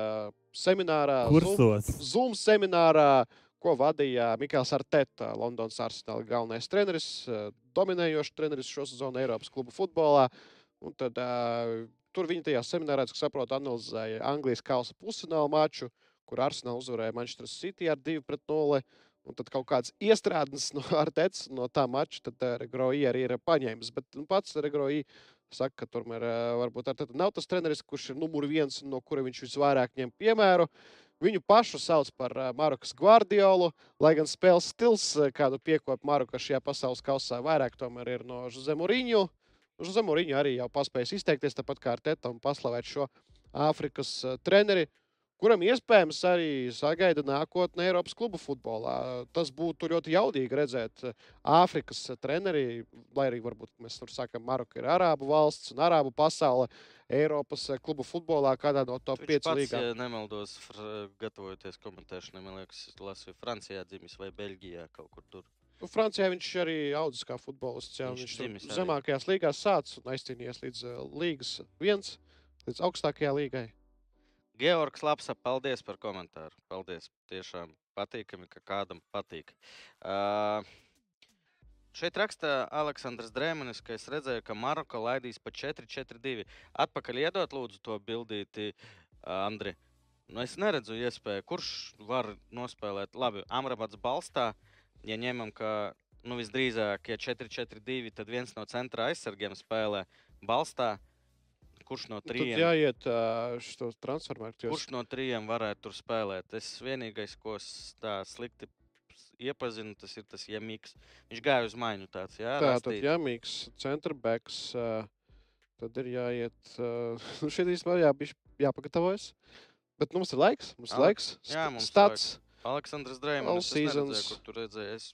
seminārā, Zoom, Kursos. Zoom seminārā, ko vadīja Mikls Arteta, Londonas arsenāla galvenais treneris, dominējošs treneris šo sezonu Eiropas klubu futbolā. Un tad, uh, tur viņi tajā seminārā, cik saprotu, analizēja Anglijas kausa pusfināla maču, kur Arsenal uzvarēja Manchester City ar 2-0. Un tad kaut kāds iestrādnis no Artetes no tā mača, tad Regroja arī ir paņēmis. Bet nu, pats Regroja saka, ka tomēr varbūt Arteta nav tas treneris, kurš ir numur viens, un no kura viņš visvairāk ņem piemēru. Viņu pašu sauc par Marokas Guardiolu, lai gan spēles stils, kādu piekopja Maroka šajā pasaules kausā, vairāk tomēr ir no Zemuriņu. Zemuriņu arī jau paspējis izteikties, tāpat kā Arteta, un paslavēt šo Āfrikas treneri kuram iespējams arī sagaida nākotnē Eiropas klubu futbolā. Tas būtu ļoti jaudīgi redzēt eh, Āfrikas treneri, lai arī varbūt mēs tur sakām, Maroka ir arābu valsts un arābu pasaule. Eiropas eh, klubu futbolā kādā no top Viņš 5 pats, līgām. ja nemaldos, gatavojoties komentēšanai, man liekas, lasīju Francijā dzimis vai Beļģijā kaut kur tur. Nu, Francijā viņš arī audzis kā futbolists. Jā, Viņš viņš zemākajās līgās sācis un aizcīnījies līdz eh, līgas viens, līdz augstākajai līgai. Georgs Lapsa, paldies par komentāru. Paldies. Tiešām patīkami, ka kādam patīk. Uh, šeit raksta Aleksandrs Drēmanis, ka es redzēju, ka Maroka laidīs pa 4-4-2. Atpakaļ iedot lūdzu to bildīti, uh, Andri. Nu, es neredzu iespēju, kurš var nospēlēt. Labi, Amrabats balstā, ja ņemam, ka nu, visdrīzāk, ja 4-4-2, tad viens no centra aizsargiem spēlē balstā. Kurš no Nu, Tad trījiem? jāiet uh, šo transformēt. Kurš no trījiem varētu tur spēlēt? Es vienīgais, ko tā slikti iepazinu, tas ir tas Jēmiks. Viņš gāja uz maiņu tāds, jā, Tā tad rastīt. jāmīgs, centrbacks. Uh, tad ir jāiet. Uh, šeit īstenībā jā, jāpagatavojas. Bet nu, mums ir laiks. Mums ir laiks. jā, mums Stats. Aleksandrs All Dreimans. Es neredzēju, seasons. kur tur redzēju. Es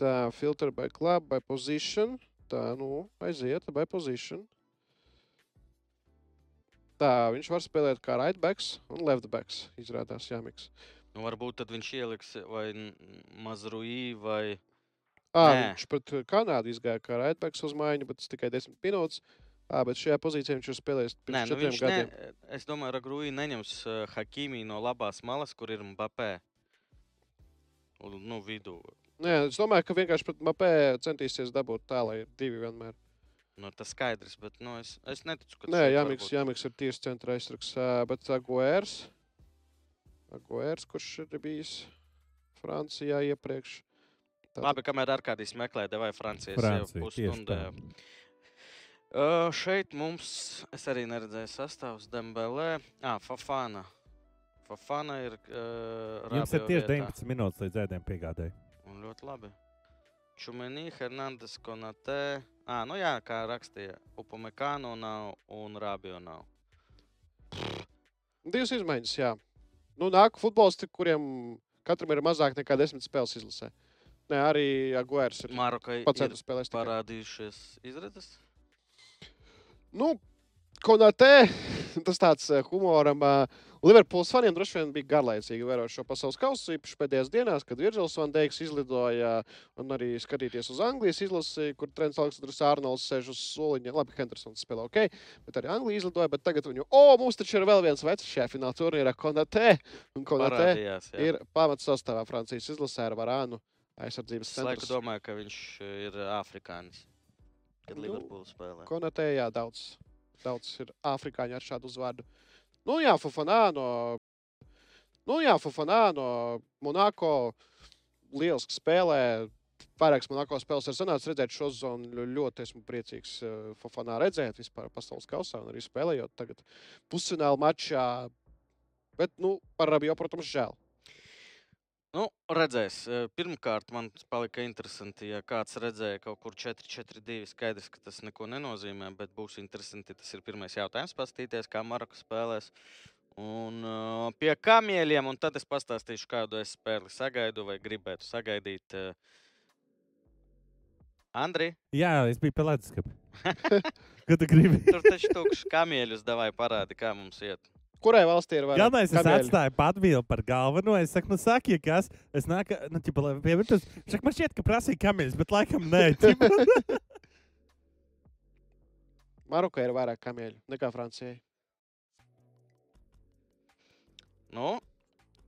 Tā, filter by club, by position. Tā, nu, aiziet, by position. Tā, viņš var spēlēt kā right backs un left backs. Izrādās, jāmīgs. Nu, varbūt tad viņš ieliks vai Mazruī vai Nē. viņš uh, Kanādu izgāja kā right backs uz maiņu, bet tas tikai 10 minūtes. À, bet šajā pozīcijā viņš spēlējis Nē, pirms nu četriem gadiem. ne, es domāju, ka Grūija neņems uh, Hakīmī no labās malas, kur ir Mbappé. Nu, vidū. Nē, es domāju, ka vienkārši pret Mapē centīsies dabūt tā, lai ir divi vienmēr. Nu, tas skaidrs, bet nu, es, es neticu, ka Nē, šeit var Jāmiks. Jāmiks ir tieši centra aizsargs, bet Aguērs, Aguērs, kurš ir bijis Francijā iepriekš. Tātad- Labi, kamēr ar kādīs meklē, vai Francijas Francija, jau pusstundē. Uh, šeit mums, es arī neredzēju sastāvus Dembelē. Ah, Fafana. Fafana ir. Uh, Jums ir tieši vietā. 19 minūtes līdz ēdienu piegādēji. Un ļoti labi. Čumenī, Hernandez, Konatē. Ah, nu jā, kā rakstīja. Upamekānu nav un Rabio nav. Divas izmaiņas, jā. Nu, nāk futbolisti, kuriem katram ir mazāk nekā desmit spēles izlasē. Nē, arī Aguērs ir Marokai pats ir spēlēs. parādījušies izredzes. Nu, Konatē, tas tāds eh, humoram. eh, Liverpools faniem droši vien bija garlaicīgi vērot šo pasaules kausu, īpaši pēdējās dienās, kad Virgils van Deiks izlidoja un arī skatīties uz Anglijas izlasi, kur trends Aleksandrs Arnolds sēž uz soliņa. Labi, Hendersons spēlē ok, bet arī Anglija izlidoja, bet tagad viņu, o, mums taču ir vēl viens vecs šajā fināla turnīrā, Konatē. Un jā. ir pamats sastāvā Francijas izlasē ar Varānu aizsardzības Es laiku centru. domāju, ka viņš ir afrikānis. Kad Nu, Liverpools spēlē. Konatē, jā, daudz, daudz ir afrikāņu ar šādu uzvārdu. Nu, jā, Fufanā no, nu, jā, Fufanā no Monako lieliski spēlē. Vairākas Monako spēles ir sanācis redzēt šo zonu. Ļo- Ļoti esmu priecīgs uh, Fufanā redzēt vispār pasaules kausā un arī spēlējot tagad pusfināla mačā. Bet, nu, par Rabio, protams, žēl. Nu, redzēs. Pirmkārt, man palika interesanti, ja kāds redzēja kaut kur 4-4-2. Skaidrs, ka tas neko nenozīmē, bet būs interesanti. Tas ir pirmais jautājums, paskatīties, kā Maroka spēlēs. Un pie kamieļiem, un tad es pastāstīšu, kādu es spēli sagaidu vai gribētu sagaidīt. Andri, Jā, es biju pelēcis. Ko tu gribi? tur taču tukšs kamieļus, davai parādi, kā mums iet. Kurai valstī ir vairāk? Galvenais, es kamieļu? atstāju atbildību par galveno. Es saku, nu, saki, ja kas. Es nāku, nu, ķipa, lai pie virtuves. Saka, man šķiet, ka prasīja kameļus, bet laikam nē. Marokai ir vairāk kamieļu nekā Francijai. Nu,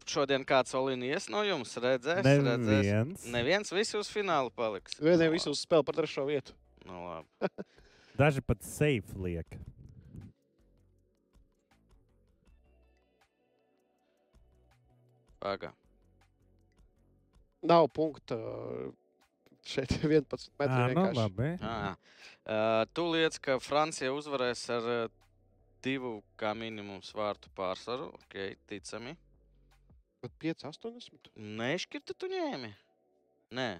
šodien kāds Oliņš no jums redzēs? redzēs. Neviens. Neviens visi uz finālu paliks. Vieniem visu spēlē par trešo vietu. Nu, labi. Daži pat safe liek. Paga. Nav punkta. Šeit ir 11 metri. Ā, nu, vienkārši. labi. Ah. Uh, tu liec, ka Francija uzvarēs ar divu kā minimums vārtu pārsvaru. Ok, ticami. Bet 5, 80. Nešķirti tu ņēmi? Nē.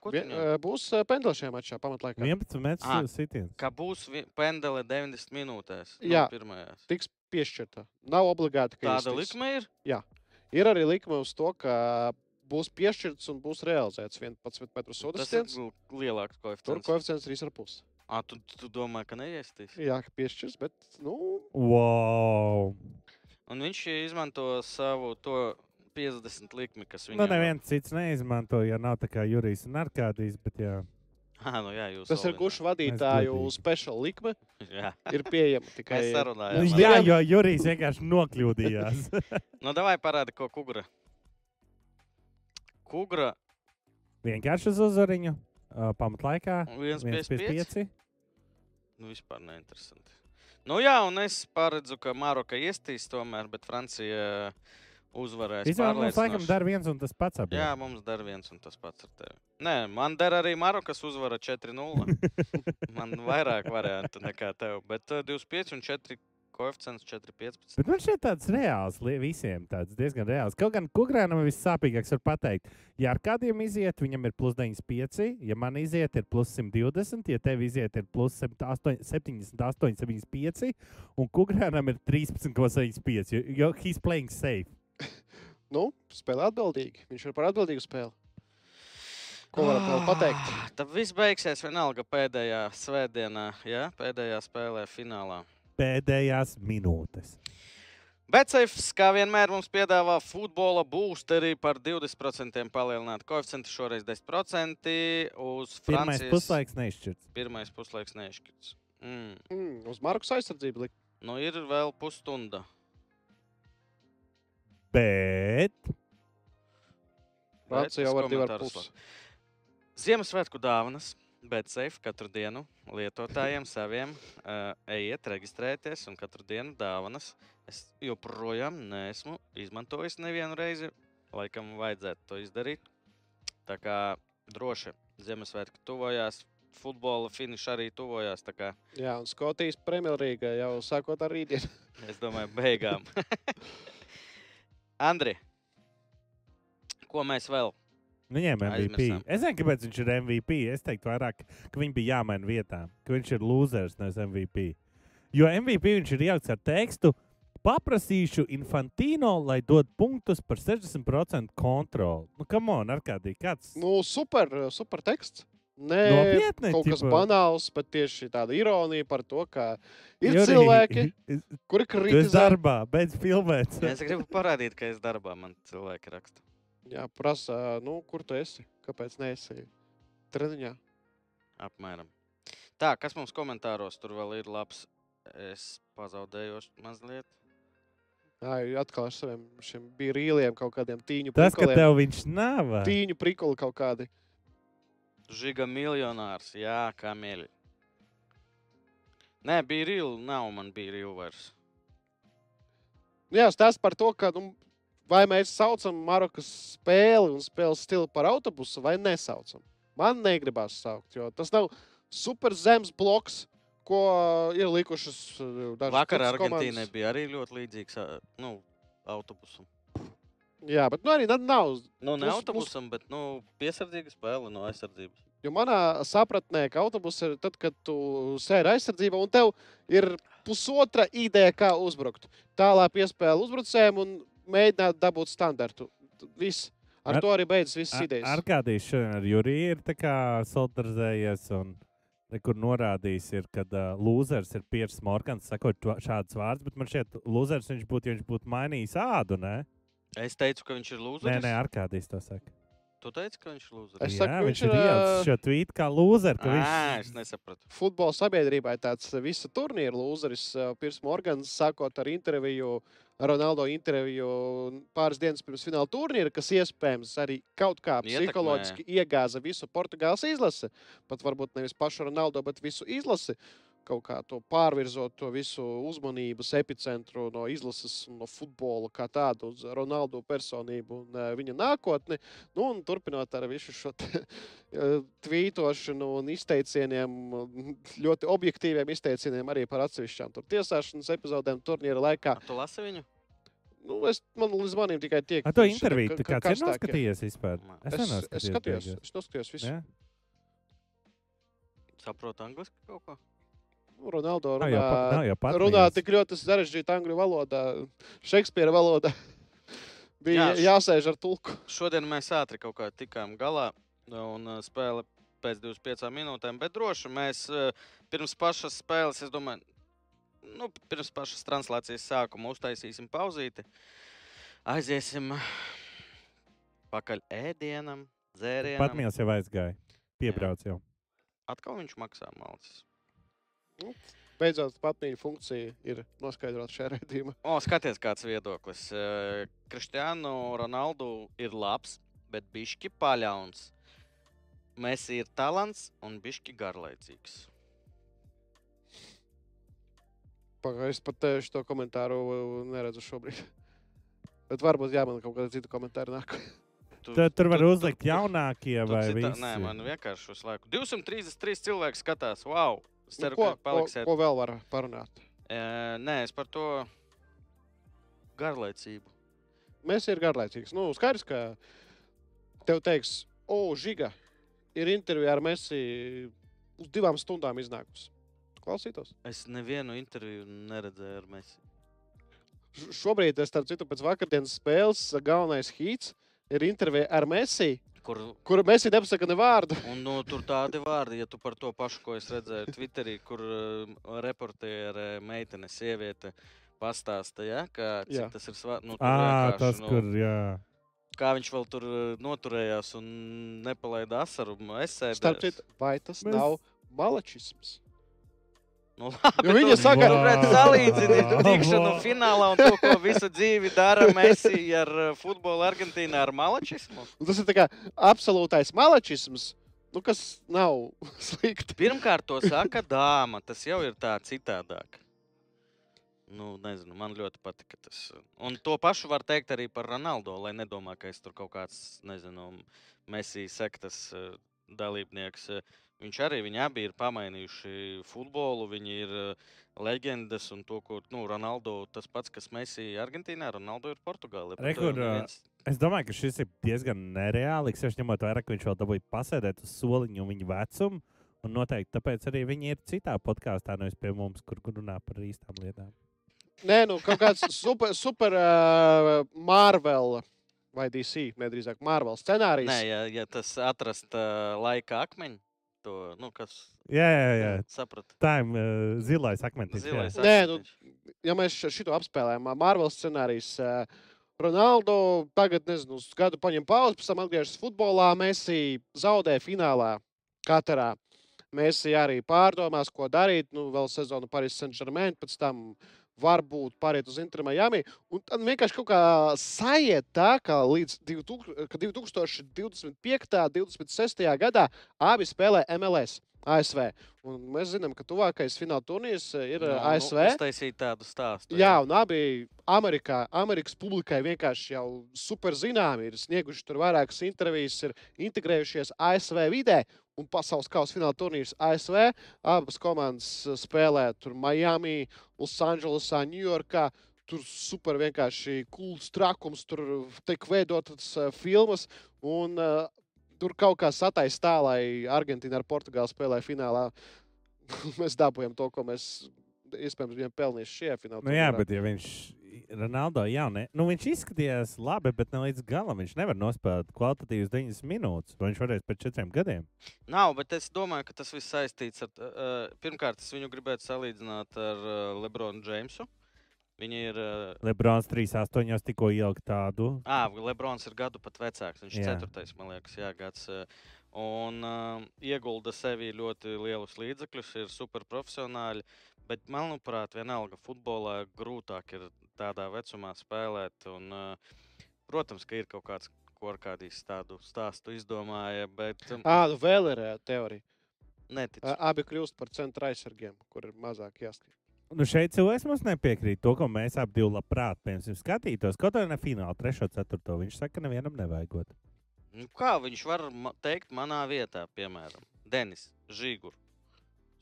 Ko tu Vien, būs ā, pendeli šajā mačā pamatlaikā. 11 metrus sitiens. Ka būs pendele 90 minūtēs. Jā. No pirmajās. Tiks piešķirta. Nav obligāti, ka Tāda likme ir. Ir arī likme uz to, ka būs piešķirts un būs realizēts 11 metru sodas Tas ir stiens. l- lielāks Tur koeficients. koeficients 3,5. Ah, tu, tu domā, ka neiestīs? Jā, ka piešķirs, bet nu, Wow. Un viņš izmanto savu to 50 likmi, kas Nu, viņam neviens cits neizmanto, ja nav tā kā Jurijs un Arkādijs. Bet, jā. Ah, nu jā, jūs tas ir gušu vadītāju special likme. Jā, Ir pieejama tikai Nu. Mums ar- jā, jo Jurijs vienkārši nokļūdījās. Nu, davai parādi, ko kugra. Kugra vienkārši uz uzvariņu. Uh, pamatlaikā 1,55. 1,5. Nu, vispār neinteresanti. Nu, jā, un es paredzu, ka Maroka iestīs tomēr, bet Francija uzvarēs. Īstenībā mums laikam dara viens un tas pats. Abiem. Jā, mums dara viens un tas pats ar tevi. Nē, man dara arī Marokas uzvara 4-0. man vairāk variantu nekā tev, bet uh, 25 un 4 koeficients 4,15. Bet man šeit tāds reāls, visiem tāds diezgan reāls. Kaut gan Kukrānam vissāpīgāks, var pateikt, ja ar kādiem iziet, viņam ir plus 95, ja man iziet, ir plus 120, ja tev iziet, ir plus 78, 78 75, un Kukrānam ir 13,75, jo, jo he's playing safe. Nu, spēlē atbildīgi. Viņš ir par atbildīgu spēli. Ko varam vēl pateikt? Tad viss beigsies vienalga pēdējā svētdienā, ja? pēdējā spēlē, finālā. Pēdējās minūtes. Betseifs, kā vienmēr, mums piedāvā futbola boosteri par 20% palielinātu koeficientu, šoreiz 10%. Uz Pirmais Francijas puslaiks neizšķirts. Pirmais puslaiks neizšķirts. Mm. Mm, uz Markus aizsardzību likt. Nu, ir vēl pusstunda. Bet Francija jau ar divu ar pusi. Ziemassvētku dāvanas, bet safe katru dienu lietotājiem saviem uh, ejiet, reģistrēties un katru dienu dāvanas. Es joprojām neesmu izmantojis nevienu reizi. Laikam vajadzētu to izdarīt. Tā kā droši Ziemassvētku tuvojās, futbola finiša arī tuvojās. Jā, un Skotijas Premjerlīga jau sākot ar rītdienu. Es domāju, beigām. Andri, ko mēs vēl? Viņiem MVP. Aizmirsām. Es nezinu, kāpēc viņš ir MVP. Es teiktu, vairāk, ka viņi bija jāmaina vietā, ka viņš ir losers, nevis MVP. Jo MVP viņš ir ielikts ar tekstu. Paprasīšu Infantino, lai dod punktus par 60% kontroli. Nu, kam on, ar kādī kāds? Nu, super, super teksts. Nē, Nopietni, kaut kas ķipa? banāls, bet tieši tāda ironija par to, ka ir Jurij, cilvēki, kuri kritizē. darbā, beidz filmēt. Es gribu parādīt, ka es darbā man cilvēki raksta. Jā, prasa, nu, kur tu esi? Kāpēc neesi treniņā? Apmēram. Tā, kas mums komentāros tur vēl ir labs? Es pazaudēju mazliet. Jā, atkal ar saviem šiem bija rīliem kaut kādiem tīņu Tas, ka prikoliem. tev viņš nav. Tīņu prikoli kaut kādi. Žiga miljonārs, jā, kā mīļi. Nē, bija rīla, nav man bija rīla vairs. Jā, stāsts par to, ka nu, vai mēs saucam Marokas spēli un spēles stilu par autobusu vai nesaucam. Man negribās saukt, jo tas nav super zems bloks, ko ir likušas uh, dažas Vakar Argentīnai komandas. bija arī ļoti līdzīgs ā, nu, autobusam. Jā, bet nu, arī nav. Nu, ne Mums- autobusam, bet nu, piesardzīga spēle no aizsardzības. Jo manā sapratnē, ka autobus ir tad, kad tu sēdi aizsardzībā un tev ir pusotra ideja, kā uzbrukt. Tālāk piespēle uzbrucējiem un mēģināt dabūt standartu. Viss. Ar, Ar- to arī beidzas visas Ar, idejas. ar kādīs šodien ar Juriju ir tā kā solidarizējies un Re, kur norādījis, ir, ka uh, lūzers ir Piers Morgans, sakot šādus vārdus, bet man šķiet, lūzers viņš būtu, ja viņš būtu mainījis ādu, ne? Es teicu, ka viņš ir Nē, lūzers. nē, Arkādijs to saka. Tu teici, ka viņš ir lūzers. Es Jā, saku, viņš viņš ir ielicis šo tvītu kā lūzeru, ka Ā, viņš es nesapratu. futbola sabiedrībai tāds visu turnīru lūzeris. Pirs Morgans sākot ar interviju, Ronaldo interviju pāris dienas pirms fināla turnīra, kas iespējams arī kaut kā psiholoģiski iegāza visu Portugāles izlasi. Pat varbūt nevis pašu Ronaldo, bet visu izlasi. Kaut kā to pārvirzot to visu uzmanības epicentru no izlases un no futbola kā tādu uz Ronaldo personību un uh, viņa nākotni. Nu, un turpinot ar visu šo eh, tvītošanu un izteicieniem, ļoti objektīviem izteicieniem arī par atsevišķām tur tiesāšanas epizodēm turnīra laikā. Ar Tu lasi viņu? Nu, es, man līdz manim tikai tiek. Ar to interviju tu kāds ir noskatījies vispār? Es, es skatījies skatījos, es noskatījos visu. Jā? Saprotu angliski kaut ko? Ronaldo runā, nav jau pat runā tik ļoti sarežģīti angļu valodā, Šekspīra valodā. Bija Jā, jāsēž ar tulku. Šodien mēs ātri kaut kā tikām galā un uh, spēle pēc 25 minūtēm, bet droši mēs uh, pirms pašas spēles, es domāju, nu, pirms pašas translācijas sākuma uztaisīsim pauzīti. Aiziesim pakaļ ēdienam, dzērienam. Patmīls jau aizgāja. Piebrauc jau. Atkal viņš maksā malcis. Beidzot, patnīja funkcija ir noskaidrota šajā redzījumā. O, skaties, kāds viedoklis. Kristiānu Ronaldu ir labs, bet bišķi paļauns. Messi ir talants un bišķi garlaicīgs. Pagaidām, es pat eh, šo komentāru neredzu šobrīd. Bet varbūt jā, man kaut kāda cita komentāra nāk. Tu, Tur, tur var tu- uzlikt jaunākie tu vai cita- visi. Nē, man vienkārši uz laiku. 233 cilvēki skatās. Wow! Es Nu, ceru, ko, ka ko, paliksiet. ko vēl var parunāt? E, nē, es par to garlaicību. Mēs ir garlaicīgs. Nu, skaidrs, ka tev teiks, o, Žiga, ir intervija ar Messi uz divām stundām iznākusi. Klausītos. Es nevienu interviju neredzēju ar Messi. Šobrīd, starp citu, pēc vakardienas spēles galvenais hīts ir intervija ar Messi, Kur, kuru Messi nepasaka ne vārdu. un, nu, tur tādi vārdi, ja tu par to pašu, ko es redzēju Twitterī, kur uh, reportiere, meitene, sieviete pastāsta, ja, ka, cik Jā. tas ir svarīgi. Nu, tur Ā, vienkārši, tas, nu, kur, jā. Kā viņš vēl tur uh, noturējās un nepalaida asaru. Es sēdēju. Starp citu, vai tas Mēs- Mēs... nav malačisms? Nu, labi, Jo viņa tu- saka- salīdzini Vau. tikšanu finālā un to, ko visu dzīvi dara Messi ar uh, futbolu Argentīnā ar malačismu. Un tas ir tā kā absolūtais malačisms, nu, kas nav slikti. Pirmkārt, to saka dāma. Tas jau ir tā citādāk. Nu, nezinu, man ļoti patika tas. Un to pašu var teikt arī par Ronaldo, lai nedomā, ka es tur kaut kāds, nezinu, Messi sektas eh, dalībnieks. Eh, Viņš arī, viņi abi ir pamainījuši futbolu, viņi ir eh, leģendas un to, ko, nu, Ronaldo tas pats, kas Messi Argentīnā, Ronaldo ir Portugālē. Re, Bet, eh, kur, ā, neviens- Es domāju, ka šis ir diezgan nereāls. Es ņemot vērā, ka viņš vēl dabūja pasēdēt uz soliņa un viņa vecumu. Un noteikti tāpēc arī viņi ir citā podkāstā, nevis pie mums, kur kur runā par īstām lietām. Nē, nu, kaut kāds super, super uh, Marvel vai DC, nedrīzāk Marvel scenārijs. Nē, ja, ja tas atrast uh, laika akmeņu, to, nu, kas Jā, jā, jā. saprata. Tā ir uh, zilais akmentis. jā. Zilais Nē, nu, akmentiņš. ja mēs šo apspēlējam, Marvel scenārijs. Uh, Ronaldo tagad, nezinu, uz gadu paņem pauzi, pēc tam atgriežas futbolā. Messi zaudē finālā katrā. Messi arī pārdomās, ko darīt. Nu, vēl sezonu Paris Saint-Germain, pēc tam varbūt pāriet uz Inter Miami. Un tad vienkārši kaut kā sajiet tā, ka līdz 2000, ka 2025. un 2026. gadā abi spēlē MLS. ASV. Un mēs zinām, ka tuvākais fināla turnīrs eh, ir Nu, nu, nu, ASV. Uztaisīt tādu stāstu. Jā, un abi Amerikā, Amerikas publikai vienkārši jau super zināmi ir snieguši tur vairākas intervijas, ir integrējušies ASV vidē. Un pasaules kausa fināla turnīrs ASV. Abas komandas eh, spēlē tur Miami, Losandželosā, Ņujorkā. Tur super vienkārši cools trakums, tur tiek veidotas filmas. Un tur kaut kā sataisa tā, lai Argentīna ar Portugāli spēlē finālā. mēs dabūjām to, ko mēs iespējams bijām pelnījuši šajā finālā. Nu, jā, bet ja viņš Ronaldo jau ne. Nu, viņš izskatījās labi, bet ne līdz galam. Viņš nevar nospēlēt kvalitatīvas 90 minūtes. Vai viņš varēs pēc četriem gadiem? Nav, bet es domāju, ka tas viss saistīts ar. Uh, pirmkārt, es viņu gribētu salīdzināt ar uh, Lebronu Džeimsu. Viņi ir. Uh, Lebrons 3,8 tikko ielika tādu. ah, Lebrons ir gadu pat vecāks. Viņš ir Jā. ceturtais, man liekas, jā, gads. Uh, un uh, iegulda sevī ļoti lielus līdzekļus, ir superprofesionāļi. Bet, manuprāt, vienalga futbolā grūtāk ir tādā vecumā spēlēt. Un, uh, protams, ka ir kaut kāds, ko ar kādīs tādu stāstu izdomāja, bet Ā, nu vēl ir teorija. neticu. Abi kļūst par centra aizsargiem, kur ir mazāk jāskrien. Nu, šeit cilvēks mums nepiekrīt to, ko mēs abi divi labprāt piemēram, skatītos. Kaut arī ne finālā, 3. un 4. Viņš saka, ka nevienam nevajagot. Nu, kā viņš var ma teikt manā vietā, piemēram, Denis Žīgur?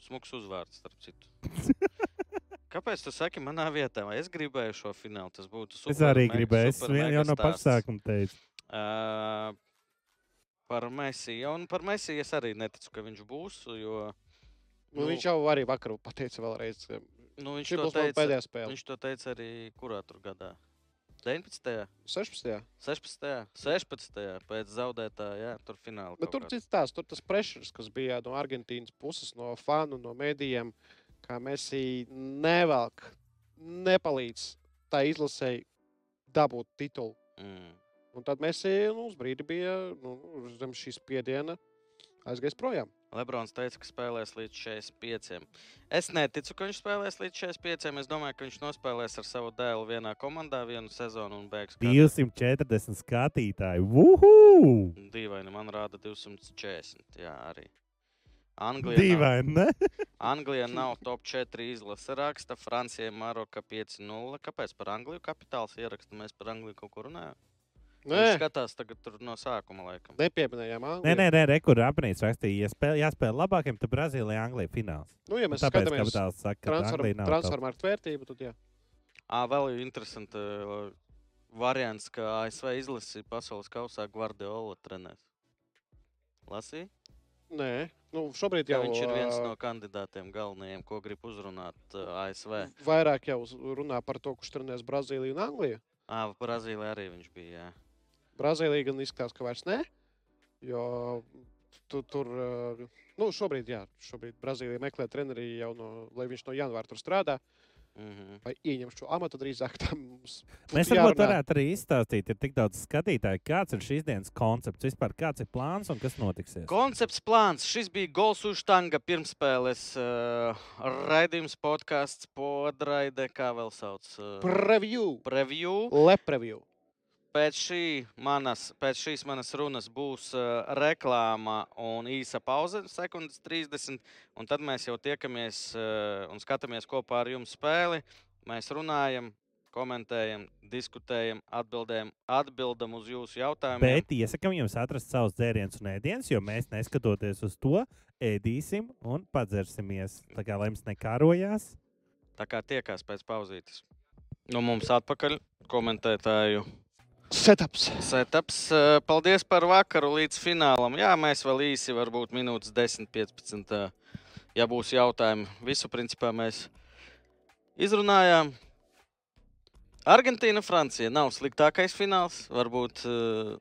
Smuks uzvārds, starp citu. Kāpēc tu saki manā vietā? Vai es gribēju šo finālu? Tas būtu super. Es arī mega- gribēju, es vien jau no pašsākuma teicu. Ā, Par Mēsiju. Un par Mēsiju es arī neticu, ka viņš būs. Jo, Nu, viņš jau arī vakar pateica vēlreiz. Nu, viņš, Šī to būs teica, pēdējā spēle. viņš to teica arī kurā tur gadā? 19. 16. 16. 16. pēc zaudētā, jā, tur finālā. Bet tur cits tās, tur tas pressures, kas bija no Argentīnas puses, no fanu, no medijiem, kā Messi nevelk, nepalīdz tā izlasēji dabūt titulu. Mm. Un tad Messi nu, uz brīdi bija nu, zem šīs spiediena aizgājis projām. Lebrons teica, ka spēlēs līdz 45. Es neticu, ka viņš spēlēs līdz 45. Es domāju, ka viņš nospēlēs ar savu dēlu vienā komandā vienu sezonu un beigs. kā 240 skatītāji. Uhu! Dīvaini, man rāda 240. Jā, arī. Anglijā nav, Dīvaini, ne? Anglijā nav top 4 izlase raksta, Francija, Maroka 5-0. Kāpēc par Angliju kapitāls ieraksta? Mēs par Angliju kaut ko runājam. Viņš Nē, skatās tagad tur no sākuma, laikam. nepieminējām Nē, Angliju. nē, nē, rekur apnīts rakstīja, ja spēlē, jāspēlē labākiem, tad Brazīlija, Anglija fināls. Nu, ja mēs Tāpēc skatāmies ka nav. top. transformāru vērtību, tad jā. Ā, vēl ir interesanti uh, variants, ka ASV izlasīja pasaules kausā Guardiola trenēs. Lasīja? Nē, nu, šobrīd jau viņš ir viens no kandidātiem galvenajiem, ko grib uzrunāt uh, ASV. vairāk jau uz- runā par to, kurš trenēs Brazīliju un Angliju. Ā, Brazīlijā arī viņš bija. Jā. Brazīlija gan izskatās, ka vairs ne. Jo tu, tur, ā, nu, šobrīd, jā, šobrīd Brazīlija meklē treneri jau no, lai viņš no janvāra tur strādā. Mm -hmm. Vai ieņem šo amatu drīzāk tam mums. Mēs varbūt varētu arī izstāstīt, ir tik daudz skatītāju, kāds ir šīs dienas koncepts, vispār kāds ir plāns un kas notiksies. Koncepts plāns. Šis bija Gols uz Tanga pirmspēles uh, raidījums, podkāsts, podraide, kā vēl sauc. Uh, Preview, preview. lepreview. Pēc, šī manas, pēc šīs manas runas būs uh, reklāma un īsa pauze, sekundes 30. Un tad mēs jau tiekamies uh, un skatāmies kopā ar jums spēli. Mēs runājam, komentējam, diskutējam, atbildējam, atbildam uz jūsu jautājumiem. Bet iesakām jums atrast savus dzērienus un ēdienus, jo mēs neskatoties uz to, ēdīsim un padzersimies. Tā kā lai mums nekārojās. Tā kā tiekās pēc pauzītes. Nu, mums atpakaļ komentētāju Setups. setups. Eh, Paldies par vakaru līdz finālam. Jā, mēs vēl īsi, varbūt minūtes 10, 15. eh, Ja būs jautājumi, visu principā mēs izrunājām. Argentīna, Francija nav sliktākais fināls. Varbūt eh,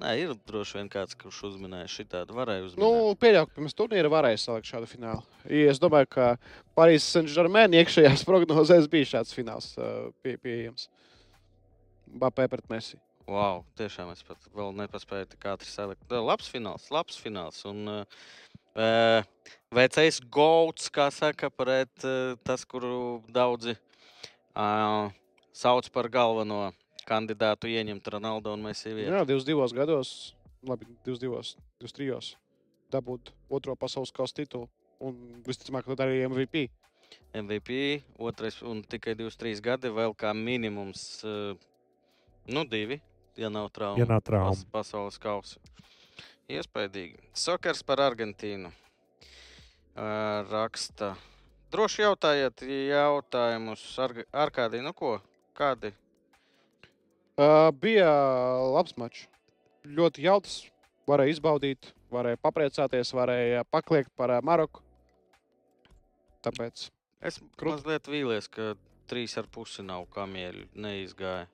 nē, ir droši vien kāds, kurš uzminēja šitādu. Varēja uzminēt. Nu, pieļauju, ka pirms turnīra varēja salikt šādu finālu. Es domāju, ka Parīzes Saint-Germain iekšējās prognozēs bija šāds fināls pie, pieejams. Bapē pret Messi. Wow, tiešām es pat vēl nepaspēju tik ātri salikt. Tā, Labs fināls, labs fināls. Un, uh, vecais gauts, kā saka, pret uh, tas, kuru daudzi uh, sauc par galveno kandidātu ieņemt Ronaldo un Messi vietu. Jā, 22 gados, labi, 22, 23 dabūt otro pasaules kausa titulu. Un visticamāk, tad arī MVP. MVP, otrais un tikai 23 gadi, vēl kā minimums, uh, nu, divi, ja nav traumas. Ja nav trauma. Pas, pasaules kausa. Iespējams. Sokars par Argentīnu. Uh, raksta. Droši jautājiet jautājumus ar, ar kādiem. Nu, ko? Kādi? Uh, bija labs mačs. Ļoti jautrs. Varēja izbaudīt, varēja papriecāties, varēja pakliegt par Maroku. Tāpēc Es Krut- mazliet vīlies, ka trīs ar pusi nav kamieļu. Neizgāja.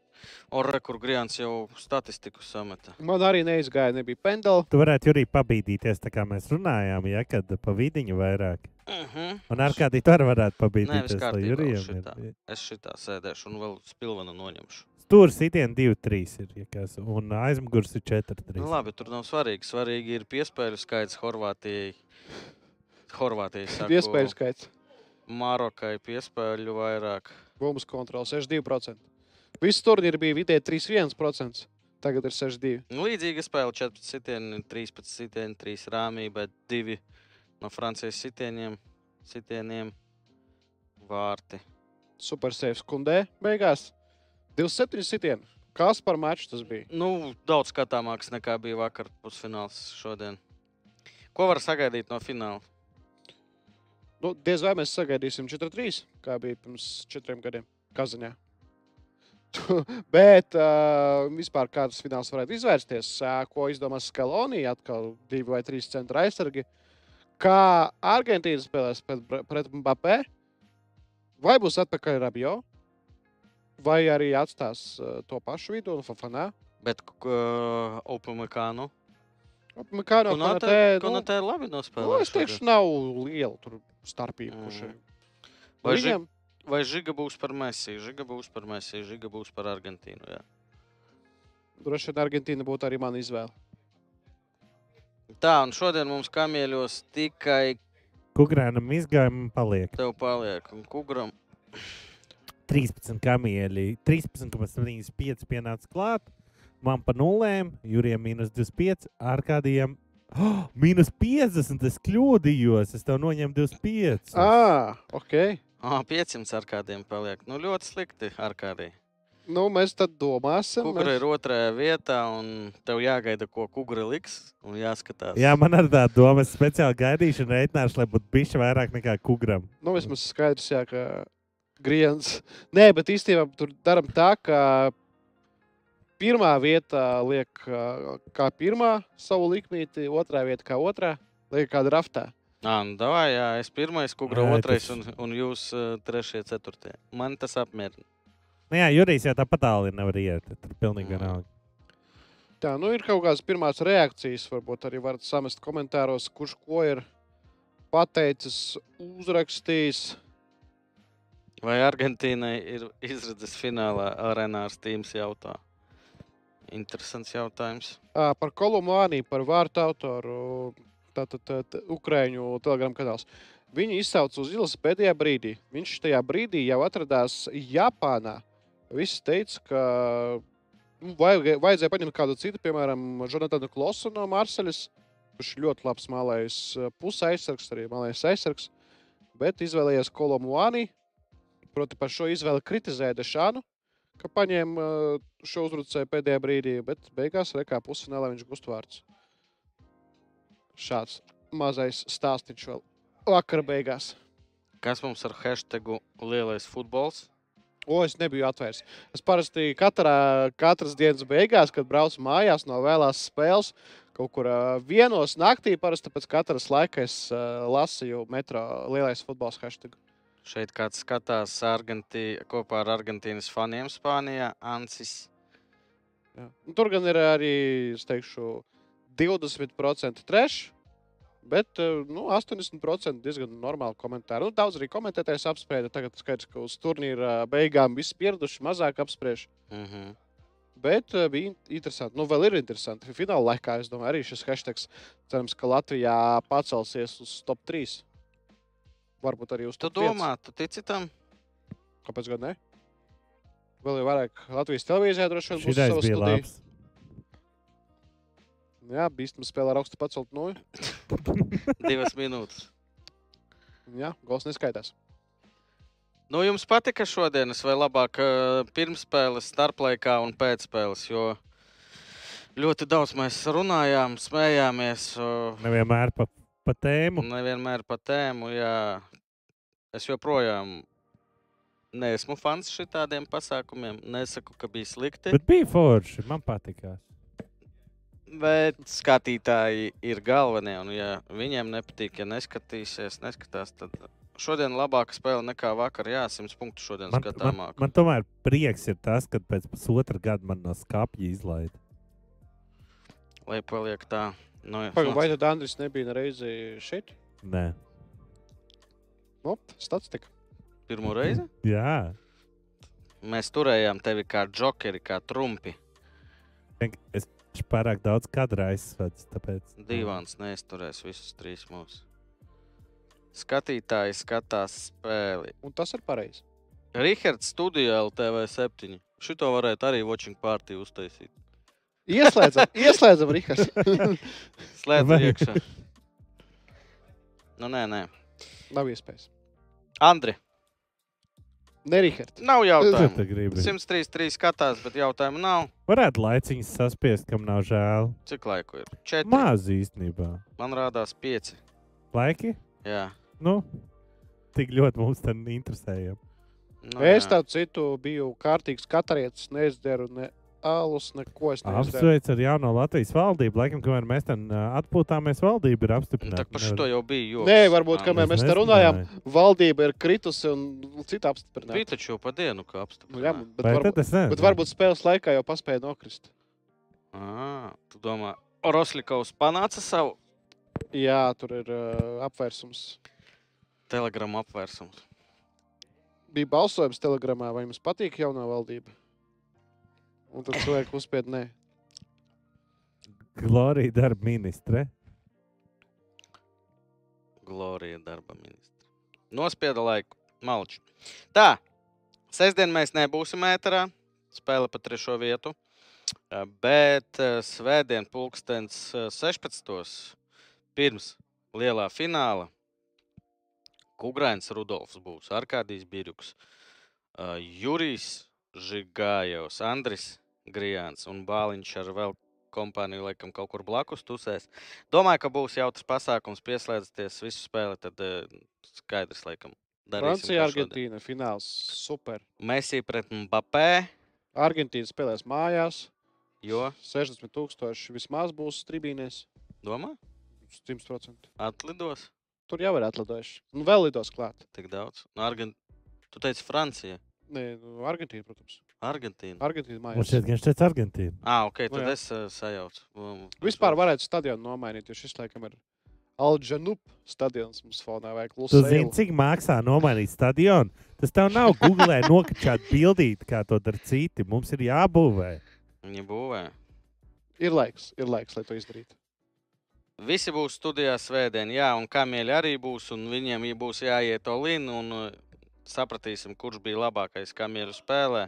Orre, kur Grijāns jau statistiku sameta. Man arī neizgāja, nebija pendela. Tu varētu arī pabīdīties, tā kā mēs runājām, ja kad pa vidiņu vairāk. Uh -huh. Un ar kādī tu arī varētu Nē, pabīdīties. lai kārtībā, Jurijam šitā. ir- Es šitā sēdēšu un vēl spilvenu noņemšu. Tur sitiens 2-3 ir. Ja kas, un aizmugurs ir 4-3. Nu, labi, tur nav svarīgi. Svarīgi ir piespēļu skaits Horvātijai. Horvātijai saku, Iespējas skaits. Marokai piespēļu vairāk. Bumbas kontrole 62%. Viss turnīrs bija vidēji 3,1%. Tagad ir 62. Nu, Līdzīga spēle 14 sitieni, 13 sitieni, 3 rāmī, bet 2 no Francijas sitieniem, sitieniem vārti. Super safe skundē beigās. 27 sitieni. Kas par maču tas bija? Nu, daudz skatāmāks nekā bija vakar pusfināls šodien. Ko var sagaidīt no fināla? Nu, diez vai mēs sagaidīsim 4-3, kā bija pirms četriem gadiem Kazaņā. Bet uh, vispār kāds fināls varētu izvērsties, uh, ko izdomās Skalonija, atkal divi vai trīs centra aizsargi. Kā Argentīna spēlēs pret, pret Mbappé, vai būs atpakaļ Rabjo, vai arī atstās uh, to pašu vidu un Fafanā. Bet uh, Opamekānu. Kā no Konatē, nu, Konatē labi nu, nospēlēja. es teikšu, nav liela tur starpība. Mm. Vai Viņam, Vai Žiga būs par Mēsiju? Žiga būs par Mēsiju, Žiga būs par Argentīnu. Jā. droši vien, Argentīna būtu arī mana izvēle. Tā, un šodien mums kamieļos tikai Kukrānam izgājumam paliek tev paliek. Un kugram 13 kamieļi. 13,75 pienāca klāt. Man pa nulēm, Jurijam minus 25, ar kādiem oh, minus 50. Es kļūdījos, es tev noņēmu 25. Ah, ok. Ah, 500 ar kādiem paliek. Nu, ļoti slikti ar kādiem. Nu, mēs tad domāsim. Kugra mēs- ir otrajā vietā, un tev jāgaida, ko kugra liks, un jāskatās. Jā, man ar tādu domu es speciāli gaidīšu un reiķināšu, lai būtu bišķi vairāk nekā kugram. Nu, vismaz skaidrs, jā, ka Griens. Nē, bet īstenībā tur darām tā, ka pirmā vietā liek kā pirmā savu likmīti, otrā vieta kā otrā, liek kā draftā. Nā, nu, davai, jā, es pirmais, kugra Nē, otrais, tas- un, un jūs uh, trešie, ceturtie. Man tas apmierina. Nu, jā, Jurijs jau tāpat tālu nevar iet. Tur pilnīgi Mm. vienalga. Tā, nu ir kaut kādas pirmās reakcijas, varbūt arī varat samest komentāros, kurš ko ir pateicis, uzrakstījis. Vai Argentīnai ir izredzes finālā arēnās tīms jautā? Interesants jautājums. Ā, Par Kolumāniju, par vārtu autoru, tātad tā, tā, Ukrāņu telegramu kanāls. Viņu izsauca uz ielas pēdējā brīdī. Viņš tajā brīdī jau atradās Japānā. Visi teica, ka nu, vajag, vajadzēja paņemt kādu citu, piemēram, Jonatanu Klosu no Marseļas, kurš ļoti labs malējs pusaizsargs, arī malējs aizsargs. Bet izvēlējies Kolumāniju. Proti, par šo izvēli kritizēja Dešānu, ka paņēma ā, šo uzbrucēju pēdējā brīdī, bet beigās rekā pusfinālā viņš gūst vārdus. Šāds mazais stāstījums vēl vakara beigās. Kas mums ar hashtagu lielais futbols? O, es nebiju atvērts. Es parasti katrā, katras dienas beigās, kad braucu mājās no vēlās spēles, kaut kur vienos naktī, parasti pēc katras laika es lasīju metro lielais futbols hashtag. Šeit kāds skatās Argentī, kopā ar Argentīnas faniem Spānijā. Ansis. Jā. Un Tur gan ir arī, es teikšu, 20% trešs, bet eh, nu, 80% diezgan normāli komentāri. Nu, daudz arī komentētājs apsprieda. Tagad skaidrs, ka uz turnīra beigām viss pieraduši, mazāk apspriež. Mm -hmm. Bet uh, bija in- interesanti. Nu, vēl ir interesanti. Fināla laikā, es domāju, arī šis hashtag cerams, ka Latvijā pacelsies uz top 3. Varbūt arī uz Tu top 5. domā, tu tici tam? Kāpēc gan ne? Vēl jau vairāk Latvijas televīzijā droši vien būs Šitais savs bija studija. labs. Jā, bīstama spēlē ar augstu pacelt nulli. Divas minūtes. Jā, gols neskaitās. Nu, jums patika šodienas, vai labāk eh, pirmspēles, starplaikā un pēcspēles? Jo ļoti daudz mēs runājām, smējāmies. Nevienmēr pa, pa tēmu. Nevienmēr par tēmu. Jā. Es joprojām neesmu fans šādiem pasākumiem. Nesaku, ka bija slikti. Bet, Bet bija forši. Man patīkās. Bet skatītāji ir galvenie. Un, ja viņiem nepatīk, ja neskatīsies, neskatās, tad Šodien labāka spēle nekā vakar. Jā, 100 punktu šodien Man, man, skatāmāk. man tomēr prieks ir tas, ka pēc pusotra gada man no skāpja izlaida. Lai paliek tā. Nu, Pagaid, vai tad Andris nebija reizi šeit? Nē, Op, statistika. Pirmo reizi jā. mēs turējām tevi kā jokeri, kā trumpi. Es esmu pārāk daudz kadrā aizsvedis. Tāpēc... Divāns neizturēs visus trīs mūsus. Skatītāji skatās spēli. Un tas ir pareizi. Rihards studijā LTV7. Šito varētu arī watching party uztaisīt. Ieslēdzam, ieslēdzam Rihards. Slēdz Vai- iekšā. Nu, nē, nē. Nav iespējas. Andri, Ne Rihards. nav jautājumu. tu gribi? 103, 3 skatās, bet jautājumu nav. Varētu laiciņus saspiest, kam nav žēl. Cik laiku ir? 4. Maz īstenībā. Man rādās 5. Laiki? Jā. Nu, tik ļoti mums tam interesēja. Nu, Es jā. tādu citu biju kārtīgs katarietis, neizderu ne alus, neko es neizderu. Apsveic ar jauno Latvijas valdību. Laikam, kamēr mēs tam atpūtāmies, valdība ir Nu, apstiprināta. Tā par šo jau bija joks. Nē, varbūt, kamēr Es mēs te runājām, valdība ir kritusi un cita apstiprināta. Bija taču jau pa dienu, kā Nu, jā, bet, Vai varbūt, nezinu? bet varbūt spēles laikā jau paspēja nokrist. Ah, tu domā, Oroslikovs panāca savu Jā, tur ir uh, apvērsums. telegramu apvērsumu. Bija balsojums telegramā, vai jums patīk jaunā valdība. Un tad cilvēki uzspied nē. Glorija darba ministre. Glorija darba ministra. Nospieda laiku. Malči. Tā, sestdien mēs nebūsim ēterā. Spēle pa trešo vietu. Eh, Bet eh, svētdien, pulkstenis eh, 16. pirms lielā fināla, Kukrāns Rudolfs būs, Arkādijs Birjuks, eh, Jurijs Žigājevs, Andris Grijāns un Bāliņš ar vēl kompāniju laikam kaut kur blakus tusēs. Domāju, ka būs jautrs pasākums, pieslēdzieties visu spēli, tad uh, skaidrs, laikam. Francija. Argentīna fināls. Super. Messi pret Mbappé, Argentīna spēlēs mājās. jo, 60,000 vismaz būs tribīnēs. domā, 100%. atlidos Tur jau ir atlidojuši. Un vēl lidos klāt. tik daudz. No Argent... Tu teici Francija, Nē, nu, Argentīna, protams. Argentīna. Argentīna Man mājās. šķiet, ka viņš teica Argentīnu. Ah, ok, Nu tad jā. es uh, sajaucu. Um, Vispār varētu stadionu nomainīt, jo šis laikam ir Alģanup stadions mums fonā vai Tu klusa. zini, cik maksā nomainīt stadionu? Tas tev nav googlē nokačāt bildīt, kā to dara citi. Mums ir jābūvē. Viņi būvē. Ir laiks, ir laiks, lai to izdarītu. Visi būs studijā svētdien, jā, un kamieļi arī būs, un viņiem būs jāiet to līniju, un uh, sapratīsim, kurš bija labākais kamieļu spēlē.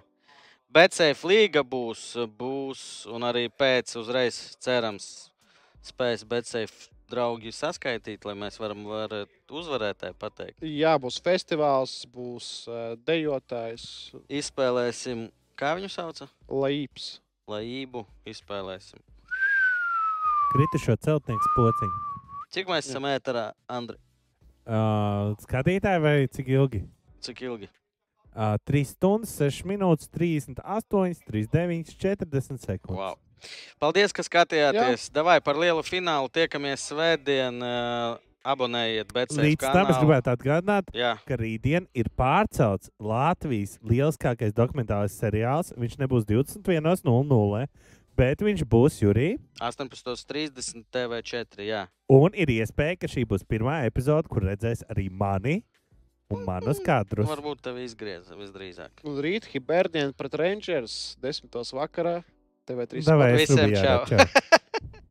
Bet Safe Līga būs, būs, un arī pēc uzreiz cerams spēs Betsafe draugi saskaitīt, lai mēs varam uzvarētāji pateikt. Jā, būs festivāls, būs uh, dejotājs, Izspēlēsim, kā viņu sauca? Laips. Laību izspēlēsim. Kritušo celtnieku pociņu. Cik mēs esam ēterā, Andri? Uh, skatītāji vai cik ilgi? Cik ilgi? Uh, 3 stundas, 6 minūtes, 38, 39, 40 sekundes. Wow. Paldies, ka skatījāties. Davai par lielu finālu. Tiekamies svētdien. Uh, abonējiet, bet Līdz tam es gribētu atgādināt, Jā, ka rītdien ir pārcelts Latvijas lieliskākais dokumentālais seriāls. Viņš nebūs 21.00, bet viņš būs Jurijā. 18.30 TV4. Jā. Un ir iespēja, ka šī būs pirmā epizode, kur redzēs arī mani un manus kadrus. Varbūt tev izgriez visdrīzāk. Un rīt Hibernien pret Rangers 10. vakarā. TV3. Davai, Visiem čau. čau.